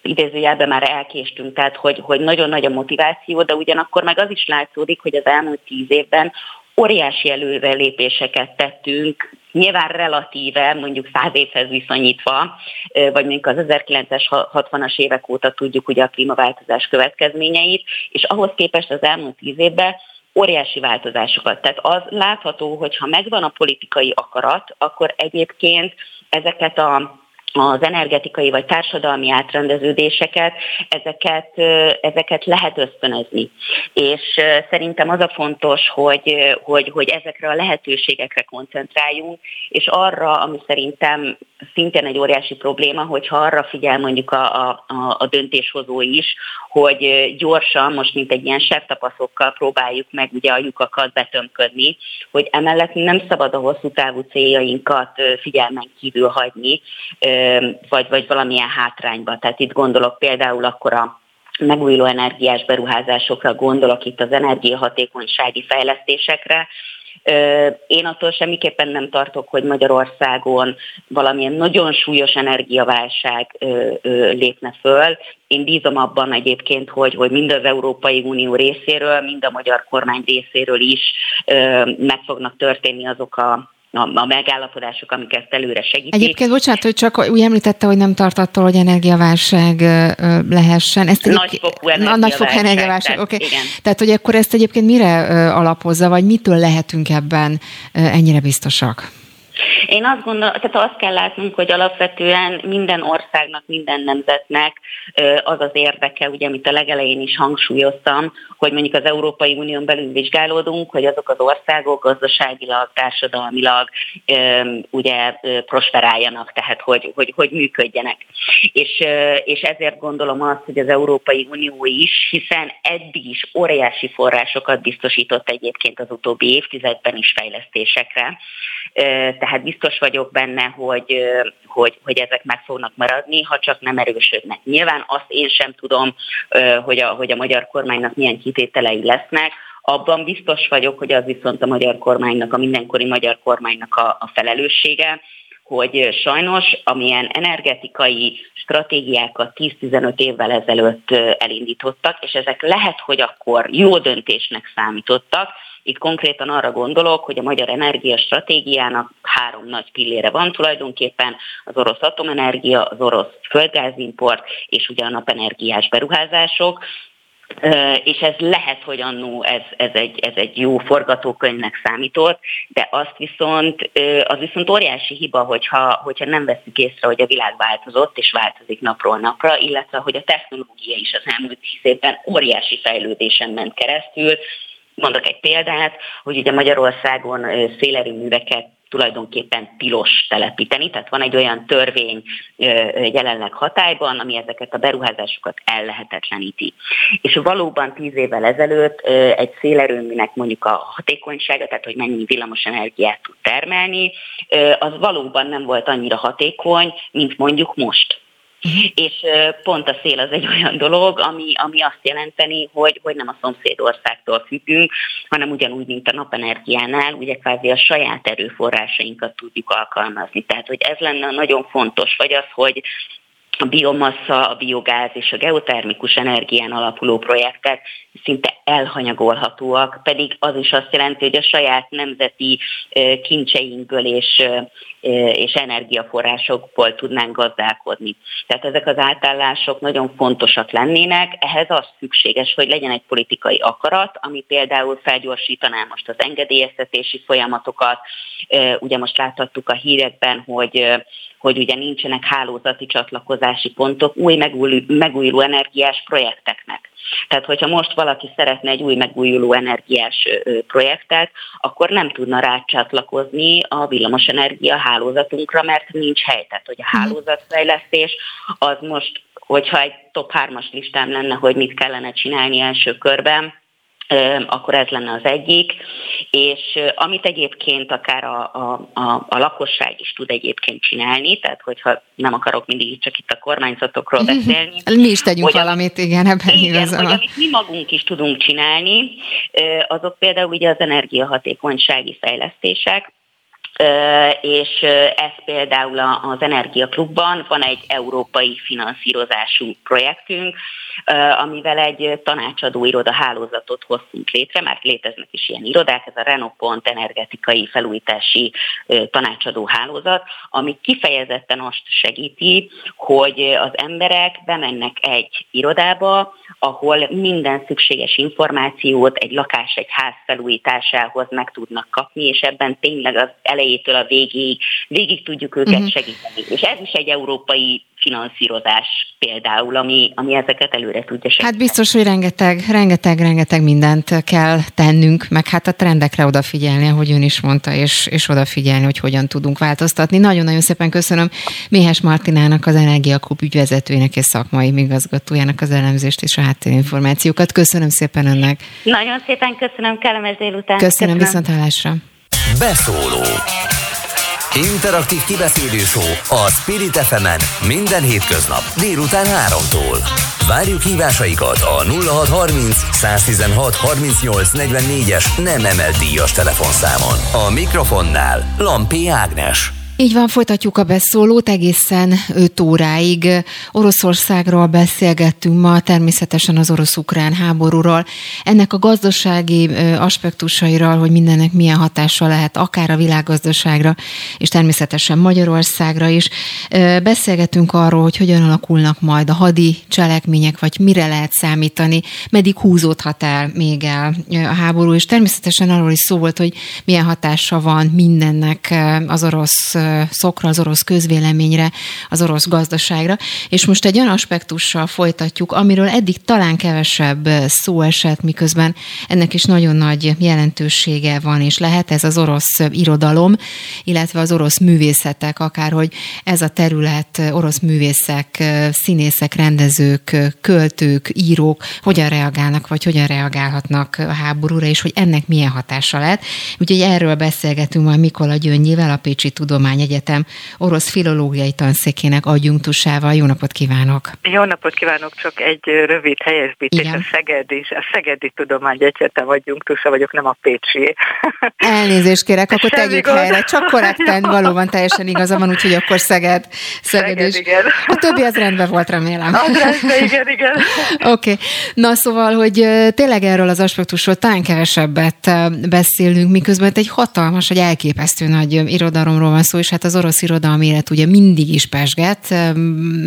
G: idézőjelben már elkéstünk, tehát hogy, hogy nagyon nagy a motiváció, de ugyanakkor meg az is látszódik, hogy az elmúlt tíz évben óriási előrelépéseket tettünk, nyilván relatíve, mondjuk száz évhez viszonyítva, vagy mondjuk az 1960-as évek óta tudjuk ugye a klímaváltozás következményeit, és ahhoz képest az elmúlt tíz évben óriási változásokat. Tehát az látható, hogy ha megvan a politikai akarat, akkor egyébként ezeket a az energetikai vagy társadalmi átrendeződéseket, ezeket, ezeket lehet ösztönözni. És szerintem az a fontos, hogy, hogy, hogy ezekre a lehetőségekre koncentráljunk, és arra, ami szerintem szintén egy óriási probléma, hogyha arra figyel mondjuk a, a, a döntéshozó is, hogy gyorsan, most mint egy ilyen septapaszokkal próbáljuk meg ugye a lyukakat betömködni, hogy emellett nem szabad a hosszú távú céljainkat figyelmen kívül hagyni, vagy, vagy valamilyen hátrányba. Tehát itt gondolok például akkor a megújuló energiás beruházásokra, gondolok itt az energiahatékonysági fejlesztésekre, én attól semmiképpen nem tartok, hogy Magyarországon valamilyen nagyon súlyos energiaválság lépne föl. Én bízom abban egyébként, hogy, hogy mind az Európai Unió részéről, mind a magyar kormány részéről is meg fognak történni azok a a, a megállapodások, amik ezt előre segítik.
B: Egyébként, bocsánat, hogy csak úgy említette, hogy nem tart attól, hogy energiaválság lehessen.
G: Ezt nagyfokú energiaválság. Nagyfokú energiaválság,
B: oké. Okay. Tehát, hogy akkor ezt egyébként mire alapozza, vagy mitől lehetünk ebben ennyire biztosak?
G: Én azt gondolom, tehát azt kell látnunk, hogy alapvetően minden országnak, minden nemzetnek az az érdeke, ugye, amit a legelején is hangsúlyoztam, hogy mondjuk az Európai Unión belül vizsgálódunk, hogy azok az országok gazdaságilag, társadalmilag ugye prosperáljanak, tehát hogy, hogy, hogy működjenek. És, és ezért gondolom azt, hogy az Európai Unió is, hiszen eddig is óriási forrásokat biztosított egyébként az utóbbi évtizedben is fejlesztésekre, tehát biztos vagyok benne, hogy, hogy, hogy ezek meg fognak maradni, ha csak nem erősödnek. Nyilván azt én sem tudom, hogy a, hogy a magyar kormánynak milyen kitételei lesznek, abban biztos vagyok, hogy az viszont a magyar kormánynak, a mindenkori magyar kormánynak a, a felelőssége, hogy sajnos amilyen energetikai stratégiákat 10-15 évvel ezelőtt elindítottak, és ezek lehet, hogy akkor jó döntésnek számítottak, itt konkrétan arra gondolok, hogy a magyar energiastratégiának három nagy pillére van tulajdonképpen, az orosz atomenergia, az orosz földgázimport és ugye a napenergiás beruházások, és ez lehet, hogy annó ez, ez, egy, ez egy jó forgatókönyvnek számított, de azt viszont, az viszont óriási hiba, hogyha, hogyha nem veszük észre, hogy a világ változott, és változik napról napra, illetve hogy a technológia is az elmúlt tíz évben óriási fejlődésen ment keresztül, Mondok egy példát, hogy ugye Magyarországon szélerőműveket tulajdonképpen tilos telepíteni, tehát van egy olyan törvény jelenleg hatályban, ami ezeket a beruházásokat ellehetetleníti. És valóban tíz évvel ezelőtt egy szélerőműnek mondjuk a hatékonysága, tehát hogy mennyi villamos energiát tud termelni, az valóban nem volt annyira hatékony, mint mondjuk most. Uh-huh. És pont a szél az egy olyan dolog, ami, ami azt jelenteni, hogy, hogy nem a szomszédországtól függünk, hanem ugyanúgy, mint a napenergiánál, ugye kvázi a saját erőforrásainkat tudjuk alkalmazni. Tehát, hogy ez lenne nagyon fontos, vagy az, hogy a biomassa, a biogáz és a geotermikus energián alapuló projektek szinte elhanyagolhatóak, pedig az is azt jelenti, hogy a saját nemzeti kincseinkből és, és energiaforrásokból tudnánk gazdálkodni. Tehát ezek az átállások nagyon fontosak lennének, ehhez az szükséges, hogy legyen egy politikai akarat, ami például felgyorsítaná most az engedélyeztetési folyamatokat. Ugye most láthattuk a hírekben, hogy hogy ugye nincsenek hálózati csatlakozási pontok új megújuló, megújuló energiás projekteknek. Tehát, hogyha most valaki szeretne egy új megújuló energiás projektet, akkor nem tudna rácsatlakozni a villamosenergia hálózatunkra, mert nincs hely. Tehát, hogy a mhm. hálózatfejlesztés az most, hogyha egy top 3-as listám lenne, hogy mit kellene csinálni első körben, akkor ez lenne az egyik, és amit egyébként akár a, a, a, a lakosság is tud egyébként csinálni, tehát hogyha nem akarok mindig csak itt a kormányzatokról beszélni.
B: Mi is tegyünk hogy valamit, igen, ebben
G: igen, hogy amit mi magunk is tudunk csinálni, azok például ugye az energiahatékonysági fejlesztések, és ez például az Energiaklubban van egy európai finanszírozású projektünk, amivel egy tanácsadó iroda hálózatot hoztunk létre, mert léteznek is ilyen irodák, ez a Renopont energetikai felújítási tanácsadó hálózat, ami kifejezetten azt segíti, hogy az emberek bemennek egy irodába, ahol minden szükséges információt egy lakás, egy ház felújításához meg tudnak kapni, és ebben tényleg az elejétől a végig, végig tudjuk őket uh-huh. segíteni. És ez is egy európai finanszírozás például, ami, ami ezeket előre tudja segíteni.
B: Hát biztos, hogy rengeteg, rengeteg, rengeteg mindent kell tennünk, meg hát a trendekre odafigyelni, ahogy ön is mondta, és, és odafigyelni, hogy hogyan tudunk változtatni. Nagyon-nagyon szépen köszönöm Méhes Martinának, az Energiaklub ügyvezetőjének és szakmai igazgatójának az elemzést és a háttérinformációkat. Köszönöm szépen önnek.
G: Nagyon szépen köszönöm, kellemes délután.
B: Köszönöm, köszönöm. viszont hallásra.
A: Beszóló Interaktív kibeszélő a Spirit fm minden hétköznap délután 3-tól. Várjuk hívásaikat a 0630 116 38 44-es nem emelt díjas telefonszámon. A mikrofonnál Lampi Ágnes.
B: Így van, folytatjuk a beszólót egészen 5 óráig. Oroszországról beszélgettünk ma, természetesen az orosz-ukrán háborúról. Ennek a gazdasági aspektusairól, hogy mindennek milyen hatása lehet, akár a világgazdaságra, és természetesen Magyarországra is. Beszélgetünk arról, hogy hogyan alakulnak majd a hadi cselekmények, vagy mire lehet számítani, meddig húzódhat el még el a háború, és természetesen arról is szó volt, hogy milyen hatása van mindennek az orosz szokra, az orosz közvéleményre, az orosz gazdaságra. És most egy olyan aspektussal folytatjuk, amiről eddig talán kevesebb szó esett, miközben ennek is nagyon nagy jelentősége van, és lehet ez az orosz irodalom, illetve az orosz művészetek, akárhogy ez a terület, orosz művészek, színészek, rendezők, költők, írók hogyan reagálnak, vagy hogyan reagálhatnak a háborúra, és hogy ennek milyen hatása lehet. Úgyhogy erről beszélgetünk majd Mikola Gyöngyével, a Pécsi Tudomány Tudományegyetem orosz filológiai tanszékének adjunktusával. Jó napot kívánok!
H: Jó napot kívánok, csak egy rövid helyesbítés. Igen. A Szegedi, a Szegedi Tudományegyetem adjunktusa vagyok, nem a Pécsi.
B: Elnézést kérek, akkor Semmi tegyük gond. helyre. Csak korrekten, valóban teljesen igaza van, úgyhogy akkor Szeged,
H: Szeged, Szeged is. igen.
B: A többi az rendben volt, remélem.
H: Az rendben, igen, igen.
B: Oké. Okay. Na szóval, hogy tényleg erről az aspektusról talán kevesebbet beszélünk, miközben egy hatalmas, egy elképesztő nagy irodalomról van szó, és hát az orosz irodalmi élet ugye mindig is pesget.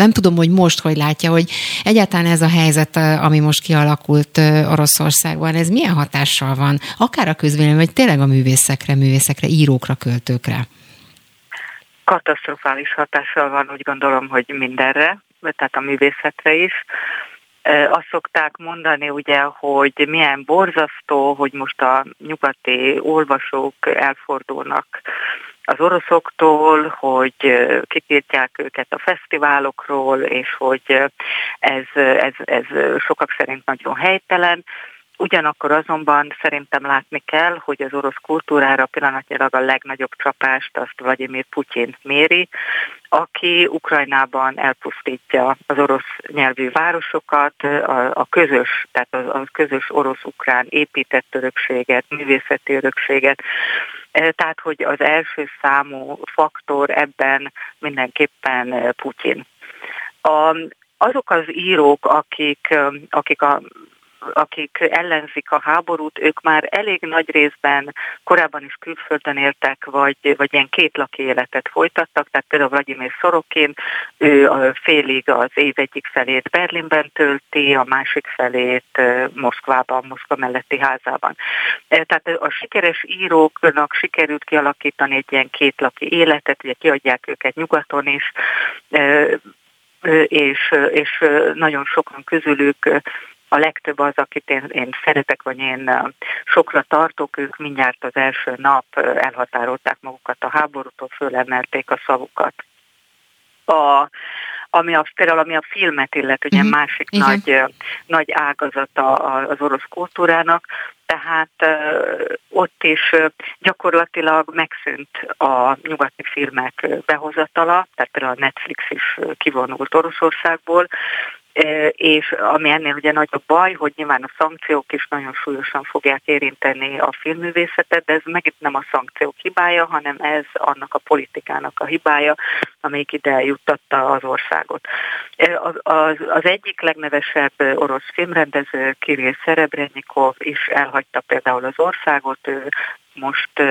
B: Nem tudom, hogy most hogy látja, hogy egyáltalán ez a helyzet, ami most kialakult Oroszországban, ez milyen hatással van, akár a közvélemény, vagy tényleg a művészekre, művészekre, írókra, költőkre?
H: Katasztrofális hatással van, úgy gondolom, hogy mindenre, tehát a művészetre is azt szokták mondani, ugye, hogy milyen borzasztó, hogy most a nyugati olvasók elfordulnak az oroszoktól, hogy kitiltják őket a fesztiválokról, és hogy ez, ez, ez sokak szerint nagyon helytelen. Ugyanakkor azonban szerintem látni kell, hogy az orosz kultúrára pillanatnyilag a legnagyobb csapást azt Vladimir Putyin méri, aki Ukrajnában elpusztítja az orosz nyelvű városokat, a, a közös, tehát a, a közös orosz-ukrán épített örökséget, művészeti örökséget, e, tehát, hogy az első számú faktor ebben mindenképpen Putyin. A, azok az írók, akik, akik a akik ellenzik a háborút, ők már elég nagy részben korábban is külföldön éltek, vagy, vagy ilyen kétlaki életet folytattak, tehát például Vladimir Szorokin, ő a félig az év egyik felét Berlinben tölti, a másik felét Moszkvában, Moszkva melletti házában. Tehát a sikeres íróknak sikerült kialakítani egy ilyen kétlaki életet, ugye kiadják őket nyugaton is, és, és nagyon sokan közülük a legtöbb az, akit én, én szeretek, vagy én sokra tartok, ők mindjárt az első nap elhatárolták magukat a háborútól, fölemelték a szavukat. A, ami a, például ami a filmet illet, ugye uh-huh. másik Igen. nagy, nagy ágazata az orosz kultúrának, tehát ott is gyakorlatilag megszűnt a nyugati filmek behozatala, tehát például a Netflix is kivonult Oroszországból, és ami ennél ugye nagyobb baj, hogy nyilván a szankciók is nagyon súlyosan fogják érinteni a filmművészetet, de ez megint nem a szankciók hibája, hanem ez annak a politikának a hibája, amelyik ide eljuttatta az országot. Az, az, az egyik legnevesebb orosz filmrendező, Kirill Szerebrenyikov is elhagyta például az országot, ő most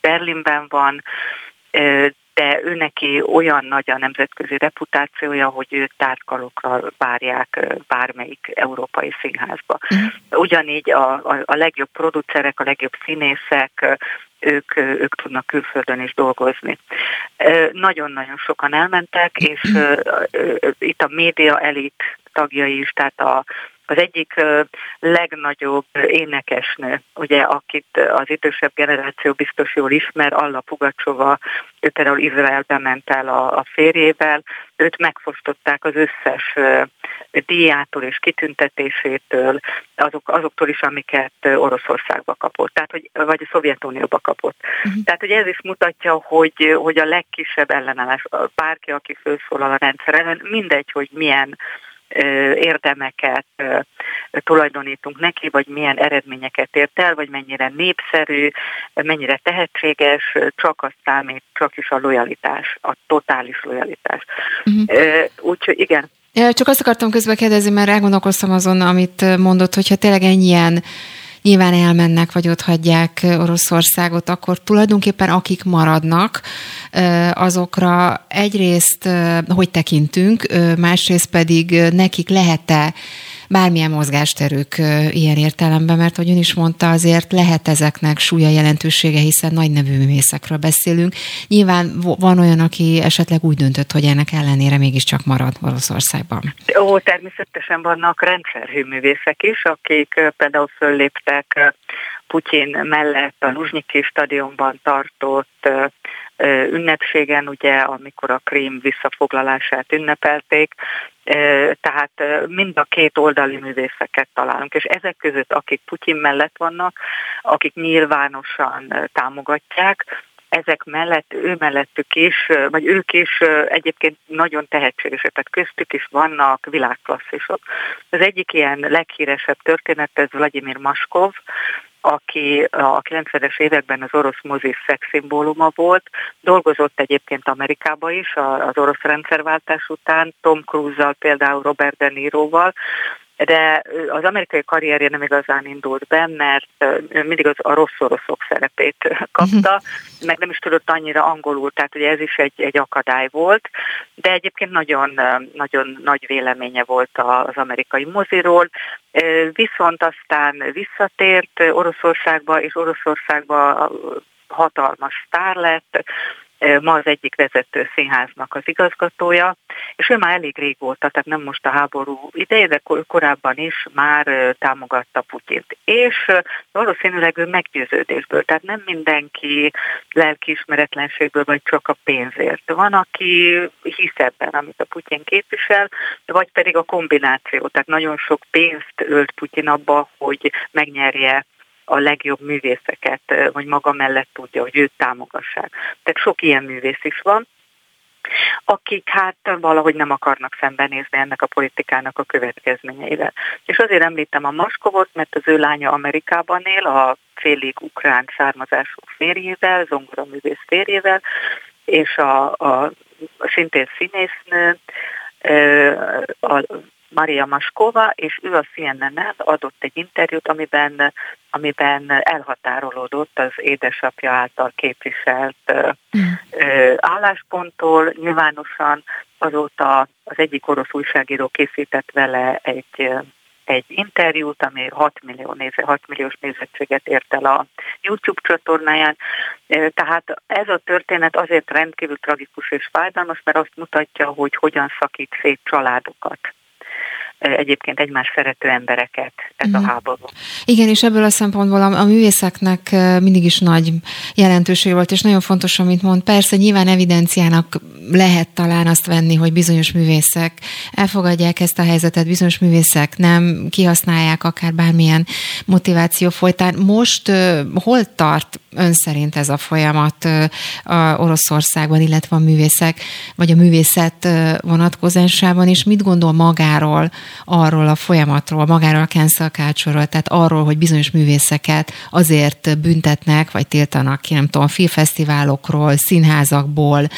H: Berlinben van, de ő neki olyan nagy a nemzetközi reputációja, hogy őt tárkalokkal várják bármelyik európai színházba. Uh-huh. Ugyanígy a, a, a legjobb producerek, a legjobb színészek, ők, ők tudnak külföldön is dolgozni. Nagyon-nagyon sokan elmentek, és itt a média elit tagjai is, tehát a, az egyik legnagyobb énekesnő, ugye, akit az idősebb generáció biztos jól ismer, Alla Pugacsova, ő például Izraelbe ment el a, a férjével, őt megfosztották az összes díjától és kitüntetésétől, azok, azoktól is, amiket Oroszországba kapott, tehát, hogy, vagy a Szovjetunióba kapott. Uh-huh. Tehát, hogy ez is mutatja, hogy, hogy a legkisebb ellenállás, bárki, aki felszólal a rendszer ellen, mindegy, hogy milyen érdemeket tulajdonítunk neki, vagy milyen eredményeket ért el, vagy mennyire népszerű, mennyire tehetséges, csak az számít, csak is a lojalitás, a totális lojalitás. Uh-huh. Úgyhogy igen.
B: Csak azt akartam közben kérdezni, mert elgondolkoztam azon, amit mondott, hogyha tényleg ennyien nyilván elmennek, vagy ott hagyják Oroszországot, akkor tulajdonképpen akik maradnak, azokra egyrészt hogy tekintünk, másrészt pedig nekik lehet-e bármilyen mozgásterük ilyen értelemben, mert ahogy ön is mondta, azért lehet ezeknek súlya jelentősége, hiszen nagy nevű művészekről beszélünk. Nyilván van olyan, aki esetleg úgy döntött, hogy ennek ellenére mégiscsak marad Oroszországban.
H: Ó, természetesen vannak rendszerhű művészek is, akik például fölléptek Putyin mellett a Luzsnyiki stadionban tartott ünnepségen, ugye, amikor a Krím visszafoglalását ünnepelték, tehát mind a két oldali művészeket találunk, és ezek között, akik Putyin mellett vannak, akik nyilvánosan támogatják, ezek mellett, ő mellettük is, vagy ők is egyébként nagyon tehetségesek, tehát köztük is vannak világklasszisok. Az egyik ilyen leghíresebb történet, ez Vladimir Maskov, aki a 90-es években az orosz mozi szexszimbóluma volt, dolgozott egyébként Amerikába is az orosz rendszerváltás után, Tom Cruise-zal például Robert De Niroval, de az amerikai karrierje nem igazán indult be, mert mindig az a rossz oroszok szerepét kapta, meg nem is tudott annyira angolul, tehát ugye ez is egy, egy akadály volt, de egyébként nagyon, nagyon nagy véleménye volt az amerikai moziról, viszont aztán visszatért Oroszországba, és Oroszországba hatalmas sztár lett, ma az egyik vezető színháznak az igazgatója, és ő már elég régóta, tehát nem most a háború ideje, de korábban is már támogatta Putyint. És valószínűleg ő meggyőződésből, tehát nem mindenki lelkiismeretlenségből, vagy csak a pénzért. Van, aki hisz ebben, amit a Putyin képvisel, vagy pedig a kombináció, tehát nagyon sok pénzt ölt Putyin abba, hogy megnyerje a legjobb művészeket, vagy maga mellett tudja, hogy őt támogassák. Tehát sok ilyen művész is van, akik hát valahogy nem akarnak szembenézni ennek a politikának a következményeivel. És azért említem a Maskovot, mert az ő lánya Amerikában él, a félig ukrán származású férjével, zongoraművész férjével, és a, a, a szintén színésznő, a Maria Maskova, és ő a CNN-en adott egy interjút, amiben, amiben elhatárolódott az édesapja által képviselt mm. állásponttól. Nyilvánosan azóta az egyik orosz újságíró készített vele egy egy interjút, ami 6, millió néze, 6 milliós nézettséget ért el a YouTube csatornáján. Tehát ez a történet azért rendkívül tragikus és fájdalmas, mert azt mutatja, hogy hogyan szakít szét családokat egyébként egymás szerető embereket ez uh-huh. a mhm. háború.
B: Igen, és ebből a szempontból a, a művészeknek mindig is nagy jelentőség volt, és nagyon fontos, amit mond. Persze nyilván evidenciának lehet talán azt venni, hogy bizonyos művészek elfogadják ezt a helyzetet, bizonyos művészek nem kihasználják akár bármilyen motiváció folytán. Most hol tart ön szerint ez a folyamat a Oroszországban, illetve a művészek, vagy a művészet vonatkozásában, és mit gondol magáról, arról a folyamatról, magáról a cancel culture tehát arról, hogy bizonyos művészeket azért büntetnek, vagy tiltanak ki, nem tudom, filmfesztiválokról, színházakból,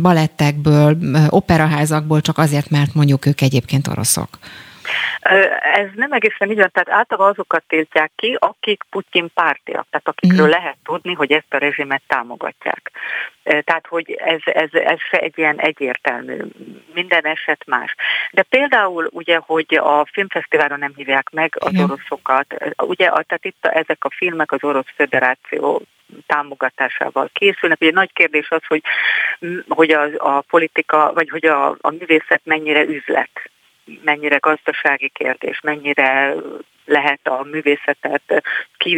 B: balettekből, operaházakból, csak azért, mert mondjuk ők egyébként oroszok.
H: Ez nem egészen így van, tehát általában azokat tiltják ki, akik Putyin pártiak, tehát akikről mm. lehet tudni, hogy ezt a rezsimet támogatják. Tehát, hogy ez, ez, ez se egy ilyen egyértelmű, minden eset más. De például ugye, hogy a filmfesztiválon nem hívják meg az Igen. oroszokat, ugye, tehát itt ezek a filmek az Orosz Föderáció támogatásával készülnek. Ugye nagy kérdés az, hogy, hogy a, a politika, vagy hogy a, a művészet mennyire üzlet mennyire gazdasági kérdés, mennyire lehet a művészetet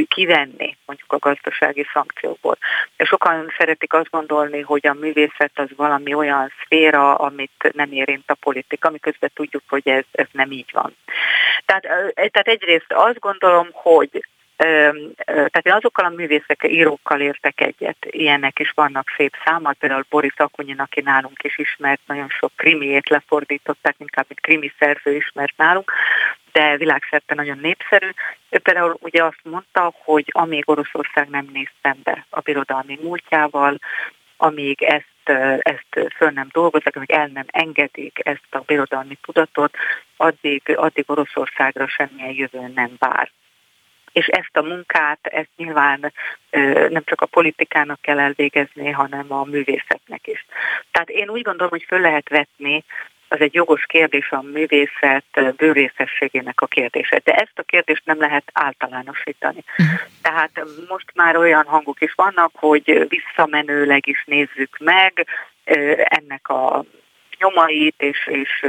H: kivenni mondjuk a gazdasági szankciókból. Sokan szeretik azt gondolni, hogy a művészet az valami olyan szféra, amit nem érint a politika, miközben tudjuk, hogy ez, ez nem így van. Tehát, tehát egyrészt azt gondolom, hogy tehát én azokkal a művészekkel, írókkal értek egyet, ilyenek is vannak szép számok, például Boris Akunyin, aki nálunk is ismert, nagyon sok krimiét lefordították, inkább mint krimi szerző ismert nálunk, de világszerte nagyon népszerű. Ő például ugye azt mondta, hogy amíg Oroszország nem néz szembe a birodalmi múltjával, amíg ezt ezt föl nem dolgozzák, amíg el nem engedik ezt a birodalmi tudatot, addig, addig Oroszországra semmilyen jövő nem vár és ezt a munkát, ezt nyilván nem csak a politikának kell elvégezni, hanem a művészetnek is. Tehát én úgy gondolom, hogy föl lehet vetni az egy jogos kérdés a művészet bőrészességének a kérdése. De ezt a kérdést nem lehet általánosítani. Uh-huh. Tehát most már olyan hangok is vannak, hogy visszamenőleg is nézzük meg ennek a nyomait és, és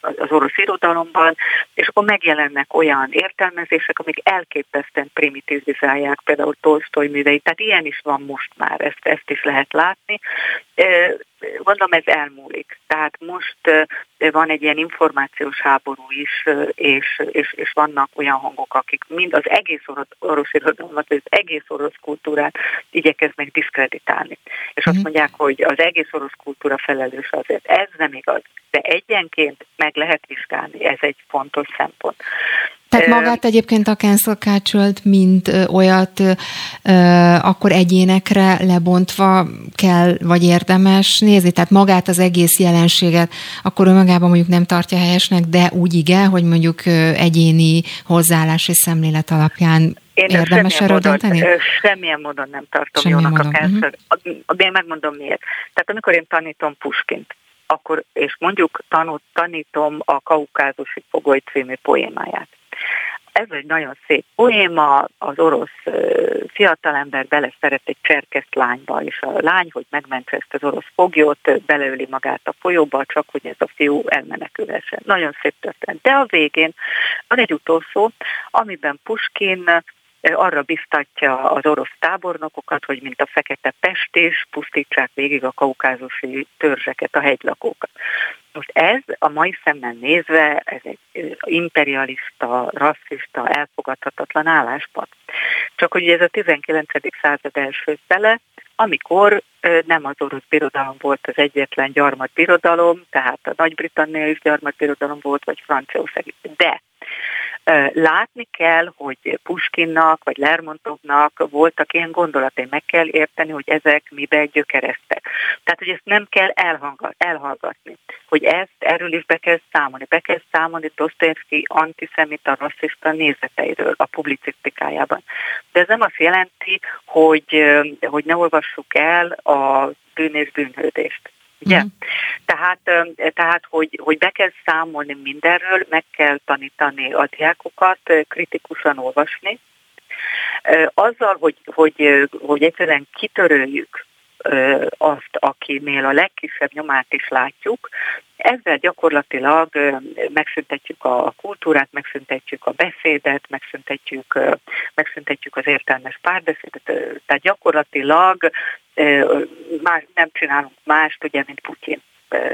H: az orosz irodalomban, és akkor megjelennek olyan értelmezések, amik elképesztően primitivizálják például Tolstoy műveit. Tehát ilyen is van most már, ezt, ezt is lehet látni. Gondolom ez elmúlik. Tehát most van egy ilyen információs háború is, és, és, és vannak olyan hangok, akik mind az egész orosz, orosz irodalmat, az egész orosz kultúrát igyekeznek diszkreditálni. És azt mhm. mondják, hogy az egész orosz kultúra felelős azért. Ez nem igaz, de egyenként meg lehet vizsgálni, ez egy fontos szempont.
B: Tehát magát egyébként a cancel culture mint olyat akkor egyénekre lebontva kell, vagy érdemes nézni? Tehát magát az egész jelenséget akkor önmagában mondjuk nem tartja helyesnek, de úgy igen, hogy mondjuk egyéni hozzáállás és szemlélet alapján én érdemes erről dönteni?
H: Semmilyen módon nem tartom semmilyen jónak módon. a cancel. Uh-huh. Én megmondom miért. Tehát amikor én tanítom Puskint, akkor, és mondjuk tanult, tanítom a Kaukázusi Fogoly című poémáját, ez egy nagyon szép poéma, az orosz fiatalember beleszeret egy cserkeszt lányba, és a lány, hogy megmentse ezt az orosz foglyot, beleöli magát a folyóba, csak hogy ez a fiú elmenekülhessen. Nagyon szép történet. De a végén van egy utolsó, amiben Puskin arra biztatja az orosz tábornokokat, hogy mint a fekete pestés pusztítsák végig a kaukázusi törzseket, a hegylakókat. Most ez a mai szemmel nézve, ez egy imperialista, rasszista, elfogadhatatlan álláspont. Csak hogy ez a 19. század első fele, amikor nem az orosz birodalom volt az egyetlen gyarmatbirodalom, tehát a Nagy-Britannia is gyarmatbirodalom volt, vagy Franciaország. De Látni kell, hogy Puskinnak vagy Lermontovnak voltak ilyen gondolatai, meg kell érteni, hogy ezek mibe gyökereztek. Tehát, hogy ezt nem kell elhallgatni, hogy ezt erről is be kell számolni. Be kell számolni Dostoyevsky antiszemita, rasszista nézeteiről a publicisztikájában. De ez nem azt jelenti, hogy, hogy ne olvassuk el a bűn és bűnhődést. Ugye? Mm. Tehát, tehát hogy, hogy be kell számolni mindenről, meg kell tanítani a diákokat, kritikusan olvasni. Azzal, hogy, hogy, hogy egyszerűen kitöröljük azt, akinél a legkisebb nyomát is látjuk, ezzel gyakorlatilag megszüntetjük a kultúrát, megszüntetjük a beszédet, megszüntetjük, megszüntetjük az értelmes párbeszédet, tehát gyakorlatilag más, nem csinálunk mást, ugye, mint Putyin.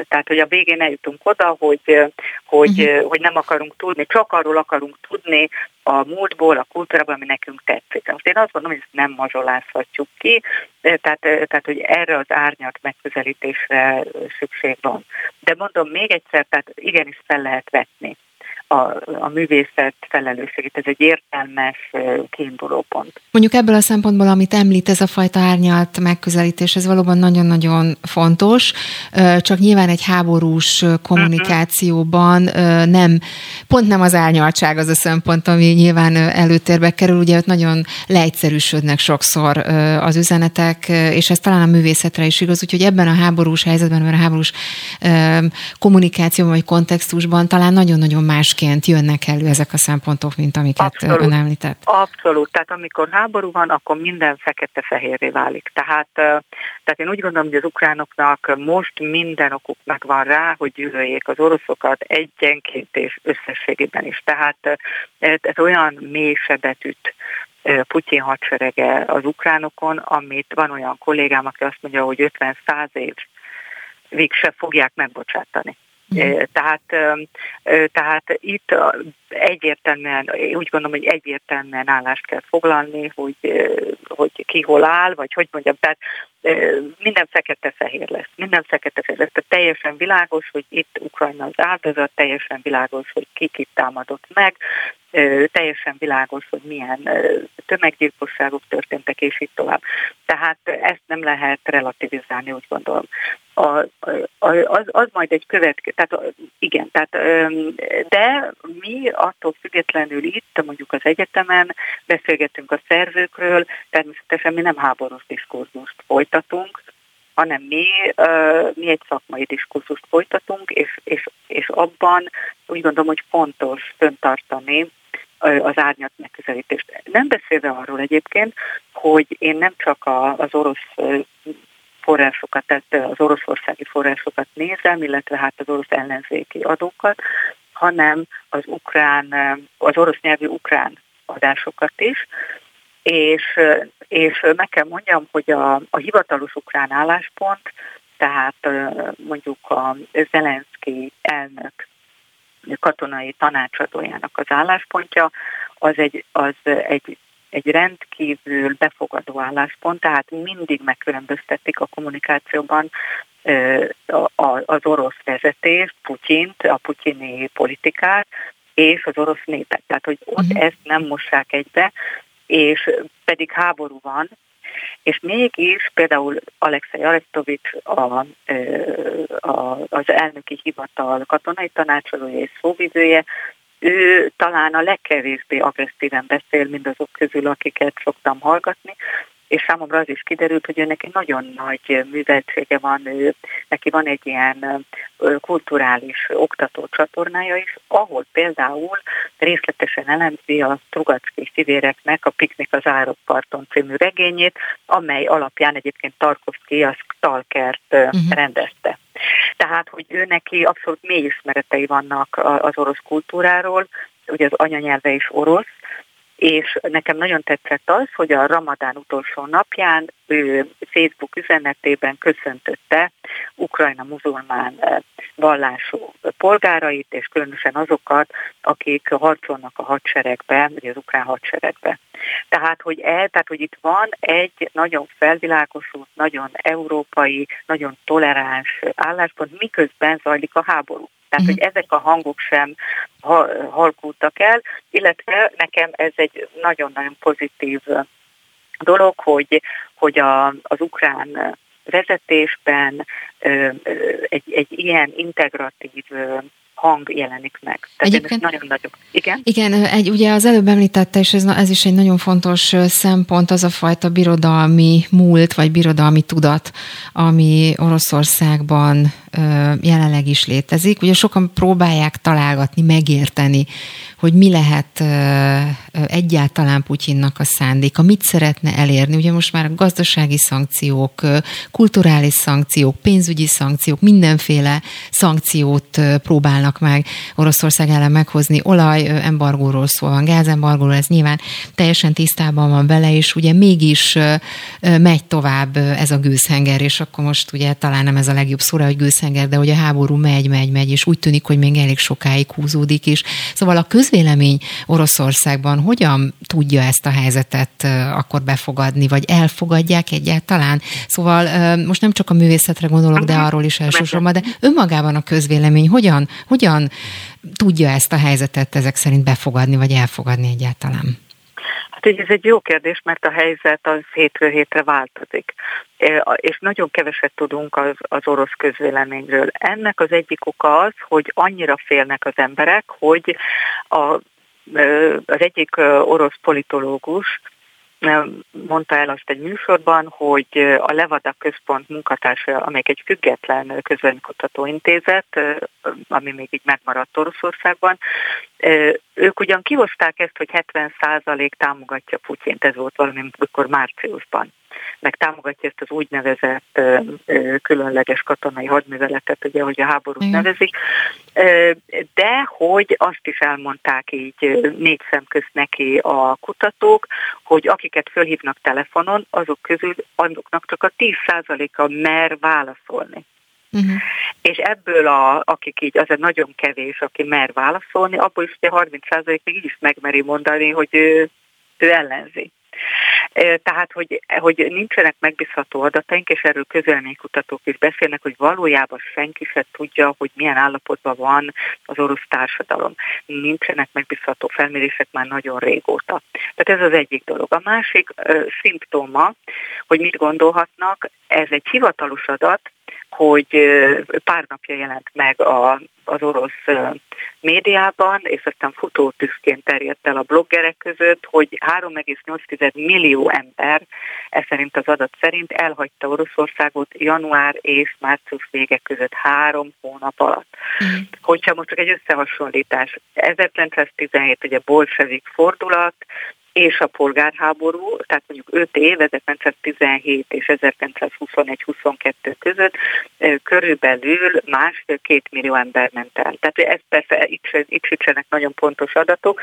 H: Tehát, hogy a végén eljutunk oda, hogy, hogy, uh-huh. hogy nem akarunk tudni, csak arról akarunk tudni a múltból, a kultúrából, ami nekünk tetszik. Most én azt mondom, hogy ezt nem mazsolázhatjuk ki, tehát, tehát hogy erre az árnyalt megközelítésre szükség van. De mondom még egyszer, tehát igenis fel lehet vetni a, a művészet felelősségét. Ez egy értelmes kiinduló pont.
B: Mondjuk ebből a szempontból, amit említ, ez a fajta árnyalt megközelítés, ez valóban nagyon-nagyon fontos, csak nyilván egy háborús kommunikációban nem, pont nem az árnyaltság az a szempont, ami nyilván előtérbe kerül, ugye ott nagyon leegyszerűsödnek sokszor az üzenetek, és ez talán a művészetre is igaz, úgyhogy ebben a háborús helyzetben, mert a háborús kommunikációban vagy kontextusban talán nagyon-nagyon másként másként jönnek elő ezek a szempontok, mint amiket Abszolút. ön említett?
H: Abszolút. Tehát amikor háború van, akkor minden fekete-fehérré válik. Tehát, tehát én úgy gondolom, hogy az ukránoknak most minden okuk megvan rá, hogy gyűlöljék az oroszokat egyenként és összességében is. Tehát ez olyan mély sebetűt Putyin hadserege az ukránokon, amit van olyan kollégám, aki azt mondja, hogy 50-100 év vég se fogják megbocsátani. Mm. Tehát, tehát itt egyértelműen, úgy gondolom, hogy egyértelműen állást kell foglalni, hogy, hogy ki hol áll, vagy hogy mondjam, tehát minden fekete-fehér lesz, minden fekete-fehér lesz. Tehát teljesen világos, hogy itt Ukrajna az áldozat, teljesen világos, hogy ki kit támadott meg, teljesen világos, hogy milyen tömeggyilkosságok történtek, és így tovább. Tehát ezt nem lehet relativizálni, úgy gondolom. A, az, az majd egy következő, tehát igen, tehát, de mi attól függetlenül itt, mondjuk az egyetemen beszélgetünk a szerzőkről, természetesen mi nem háborús diskurzust folytatunk, hanem mi, mi egy szakmai diskurzust folytatunk, és, és, és abban úgy gondolom, hogy fontos föntartani az árnyat megközelítést. Nem beszélve arról egyébként, hogy én nem csak az orosz forrásokat, tehát az oroszországi forrásokat nézem, illetve hát az orosz ellenzéki adókat, hanem az ukrán, az orosz nyelvű ukrán adásokat is, és, és meg kell mondjam, hogy a, a hivatalos ukrán álláspont tehát mondjuk a Zelenszky elnök katonai tanácsadójának az álláspontja, az egy, az egy, egy rendkívül befogadó álláspont, tehát mindig megkülönböztetik a kommunikációban az orosz vezetés, Putyint, a putyini politikát, és az orosz népet. Tehát, hogy ott uh-huh. ezt nem mossák egybe, és pedig háború van, és mégis például Alexei Arestovics, a, a, az elnöki hivatal katonai tanácsolója és szóvizője, ő talán a legkevésbé agresszíven beszél mindazok közül, akiket szoktam hallgatni, és számomra az is kiderült, hogy őnek egy nagyon nagy műveltsége van, ő, neki van egy ilyen kulturális oktató csatornája is, ahol például részletesen elemzi a Trugacki fivéreknek a Piknik az Árokparton című regényét, amely alapján egyébként Tarkovsky a Stalkert uh-huh. rendezte. Tehát, hogy ő neki abszolút mély ismeretei vannak az orosz kultúráról, ugye az anyanyelve is orosz, és nekem nagyon tetszett az, hogy a Ramadán utolsó napján ő Facebook üzenetében köszöntötte Ukrajna muzulmán eh, vallású polgárait, és különösen azokat, akik harcolnak a hadseregbe, vagy az ukrán hadseregbe. Tehát, hogy, el, tehát, hogy itt van egy nagyon felvilágosult, nagyon európai, nagyon toleráns álláspont, miközben zajlik a háború. Tehát, hogy mhm. ezek a hangok sem halkultak el, illetve nekem ez egy nagyon-nagyon pozitív dolog, hogy, hogy a, az ukrán vezetésben egy, egy ilyen integratív hang jelenik meg. Tehát Egyébként, nagyon nagyobb. Igen?
B: Igen, egy, ugye az előbb említette, és ez, ez is egy nagyon fontos szempont, az a fajta birodalmi múlt, vagy birodalmi tudat, ami Oroszországban jelenleg is létezik. Ugye sokan próbálják találgatni, megérteni, hogy mi lehet egyáltalán Putyinnak a szándéka, mit szeretne elérni. Ugye most már gazdasági szankciók, kulturális szankciók, pénzügyi szankciók, mindenféle szankciót próbálnak meg Oroszország ellen meghozni. Olaj embargóról szól van, gázembargóról, ez nyilván teljesen tisztában van vele, és ugye mégis megy tovább ez a gőzhenger, és akkor most ugye talán nem ez a legjobb szóra, hogy gőzhenger, de hogy a háború megy, megy, megy, és úgy tűnik, hogy még elég sokáig húzódik is. Szóval a közvélemény Oroszországban hogyan tudja ezt a helyzetet akkor befogadni, vagy elfogadják egyáltalán? Szóval most nem csak a művészetre gondolok, de arról is elsősorban, de önmagában a közvélemény hogyan, hogyan tudja ezt a helyzetet ezek szerint befogadni, vagy elfogadni egyáltalán?
H: Hát ez egy jó kérdés, mert a helyzet az hétről hétre változik, és nagyon keveset tudunk az, az orosz közvéleményről. Ennek az egyik oka az, hogy annyira félnek az emberek, hogy a az egyik orosz politológus mondta el azt egy műsorban, hogy a Levada Központ munkatársa, amelyik egy független közvéleménykutató intézet, ami még így megmaradt Oroszországban, ők ugyan kihozták ezt, hogy 70% támogatja Putyint, ez volt valami, amikor márciusban meg támogatja ezt az úgynevezett különleges katonai hadműveletet, ugye, hogy a háborút Igen. nevezik, de hogy azt is elmondták így négy szem közt neki a kutatók, hogy akiket fölhívnak telefonon, azok közül azoknak csak a 10%-a mer válaszolni. Uh-huh. És ebből, a, akik így, az egy nagyon kevés, aki mer válaszolni, abból is 30% még így is megmeri mondani, hogy ő, ő ellenzi. Tehát, hogy, hogy nincsenek megbízható adataink, és erről kutatók is beszélnek, hogy valójában senki se tudja, hogy milyen állapotban van az orosz társadalom. Nincsenek megbízható felmérések már nagyon régóta. Tehát ez az egyik dolog. A másik ö, szimptóma, hogy mit gondolhatnak, ez egy hivatalos adat, hogy pár napja jelent meg a, az orosz médiában, és aztán futótűzként terjedt el a bloggerek között, hogy 3,8 millió ember, ez szerint az adat szerint elhagyta Oroszországot január és március vége között három hónap alatt. Mm. Hogyha most csak egy összehasonlítás, 1917 ugye bolsevik fordulat, és a polgárháború, tehát mondjuk 5 év, 1917 és 1921-22 között körülbelül másfél-két millió ember ment el. Tehát ez persze itt, itt sincsenek nagyon pontos adatok,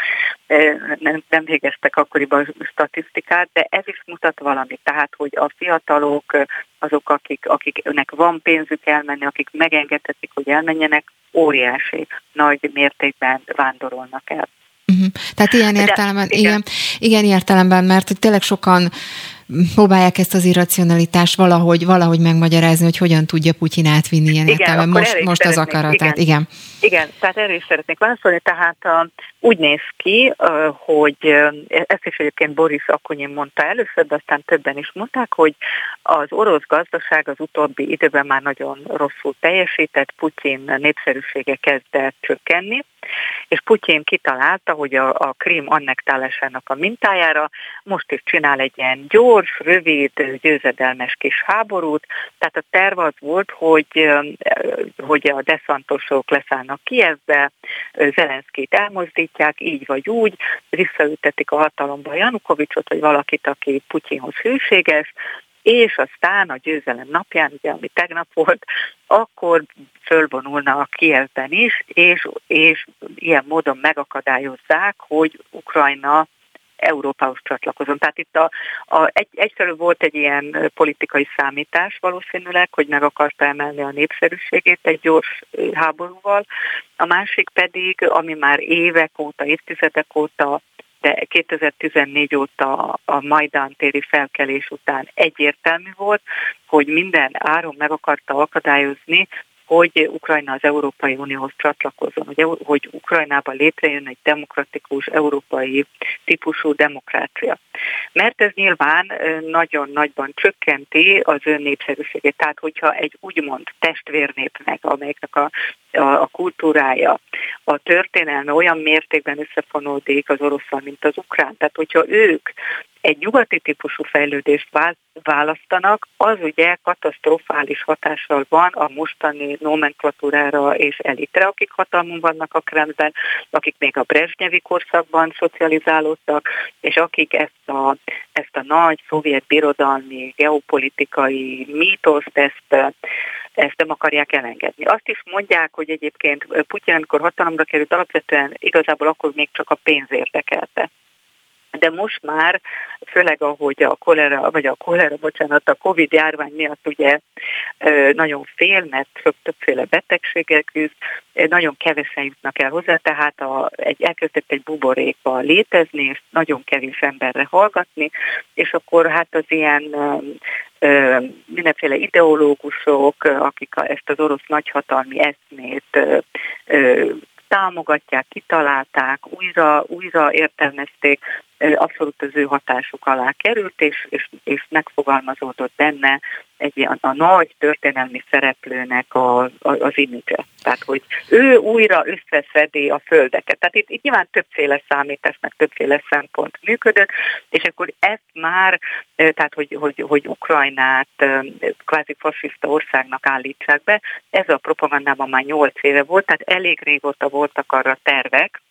H: nem, nem végeztek akkoriban statisztikát, de ez is mutat valamit. Tehát, hogy a fiatalok, azok, akik, akiknek van pénzük elmenni, akik megengedhetik, hogy elmenjenek, óriási, nagy mértékben vándorolnak el.
B: Uh-huh. Tehát ilyen értelemben, De, igen. igen, igen értelemben, mert hogy tényleg sokan próbálják ezt az irracionalitást valahogy, valahogy megmagyarázni, hogy hogyan tudja Putyin átvinni ilyen értelemben most, most az akaratát. Igen.
H: igen. Igen, tehát erről is szeretnék válaszolni. Tehát uh, úgy néz ki, hogy uh, ezt is egyébként Boris Akonyin mondta először, de aztán többen is mondták, hogy az orosz gazdaság az utóbbi időben már nagyon rosszul teljesített, Putyin népszerűsége kezdett csökkenni, és Putyin kitalálta, hogy a, a Krím annektálásának a mintájára most is csinál egy ilyen gyors, rövid, győzedelmes kis háborút. Tehát a terv az volt, hogy, hogy a deszantosok leszállnak Kievbe, Zelenszkét elmozdítják, így vagy úgy, visszaültetik a hatalomba Janukovicsot, vagy valakit, aki Putyinhoz hűséges, és aztán a győzelem napján, ugye ami tegnap volt, akkor fölvonulna a Kievben is, és, és ilyen módon megakadályozzák, hogy Ukrajna Európához csatlakozom. Tehát itt a, a, egy, egyszerű volt egy ilyen politikai számítás valószínűleg, hogy meg akarta emelni a népszerűségét egy gyors háborúval. A másik pedig, ami már évek óta, évtizedek óta de 2014 óta a Majdán téri felkelés után egyértelmű volt, hogy minden áron meg akarta akadályozni, hogy Ukrajna az Európai Unióhoz csatlakozzon, hogy, hogy Ukrajnában létrejön egy demokratikus, európai típusú demokrácia. Mert ez nyilván nagyon nagyban csökkenti az ön népszerűségét. Tehát, hogyha egy úgymond testvérnépnek, amelyeknek a, a, a kultúrája, a történelme olyan mértékben összefonódik az oroszal, mint az ukrán, tehát hogyha ők egy nyugati típusú fejlődést választanak, az ugye katasztrofális hatással van a mostani nomenklatúrára és elitre, akik hatalmon vannak a Kremlben, akik még a Brezsnyevi korszakban szocializálódtak, és akik ezt a, ezt a nagy szovjet birodalmi, geopolitikai mítoszt, ezt, ezt nem akarják elengedni. Azt is mondják, hogy egyébként Putyin, amikor hatalomra került, alapvetően igazából akkor még csak a pénz érdekelte de most már, főleg ahogy a kolera, vagy a kolera, bocsánat, a Covid járvány miatt ugye nagyon fél, mert többféle betegséggel küzd, nagyon kevesen jutnak el hozzá, tehát a, egy, elkezdett egy buborékba létezni, és nagyon kevés emberre hallgatni, és akkor hát az ilyen mindenféle ideológusok, akik ezt az orosz nagyhatalmi eszmét támogatják, kitalálták, újra, újra értelmezték, abszolút az ő hatásuk alá került, és, és, és megfogalmazódott benne egy a, a nagy történelmi szereplőnek a, a, az imidzse. Tehát, hogy ő újra összeszedi a földeket. Tehát itt, itt nyilván többféle számítás, meg többféle szempont működött, és akkor ezt már, tehát, hogy, hogy, hogy Ukrajnát kvázi fasiszta országnak állítsák be, ez a propagandában már nyolc éve volt, tehát elég régóta voltak arra tervek,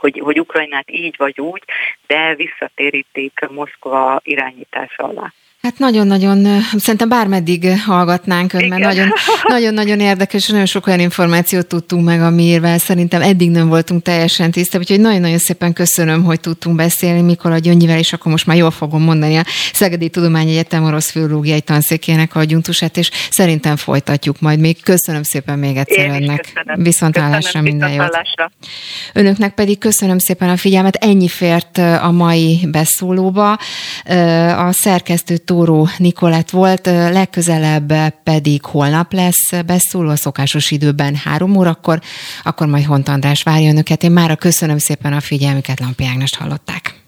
H: hogy, hogy Ukrajnát így vagy úgy, de visszatérítik Moszkva irányítása alá.
B: Hát nagyon-nagyon, szerintem bármeddig hallgatnánk ön, mert nagyon, nagyon-nagyon érdekes, nagyon sok olyan információt tudtunk meg, amivel szerintem eddig nem voltunk teljesen tiszta, úgyhogy nagyon-nagyon szépen köszönöm, hogy tudtunk beszélni Mikola Gyöngyivel, és akkor most már jól fogom mondani a Szegedi Tudományegyetem orosz filológiai tanszékének a gyuntusát, és szerintem folytatjuk majd még. Köszönöm szépen még egyszer Én önnek. Viszont hallásra minden jót. Önöknek pedig köszönöm szépen a figyelmet. Ennyi fért a mai beszólóba. A szerkesztő Tóró Nikolett volt, legközelebb pedig holnap lesz beszóló a szokásos időben három órakor, akkor majd Hont András várja önöket. Én mára köszönöm szépen a figyelmüket, Lampi Ágnest hallották.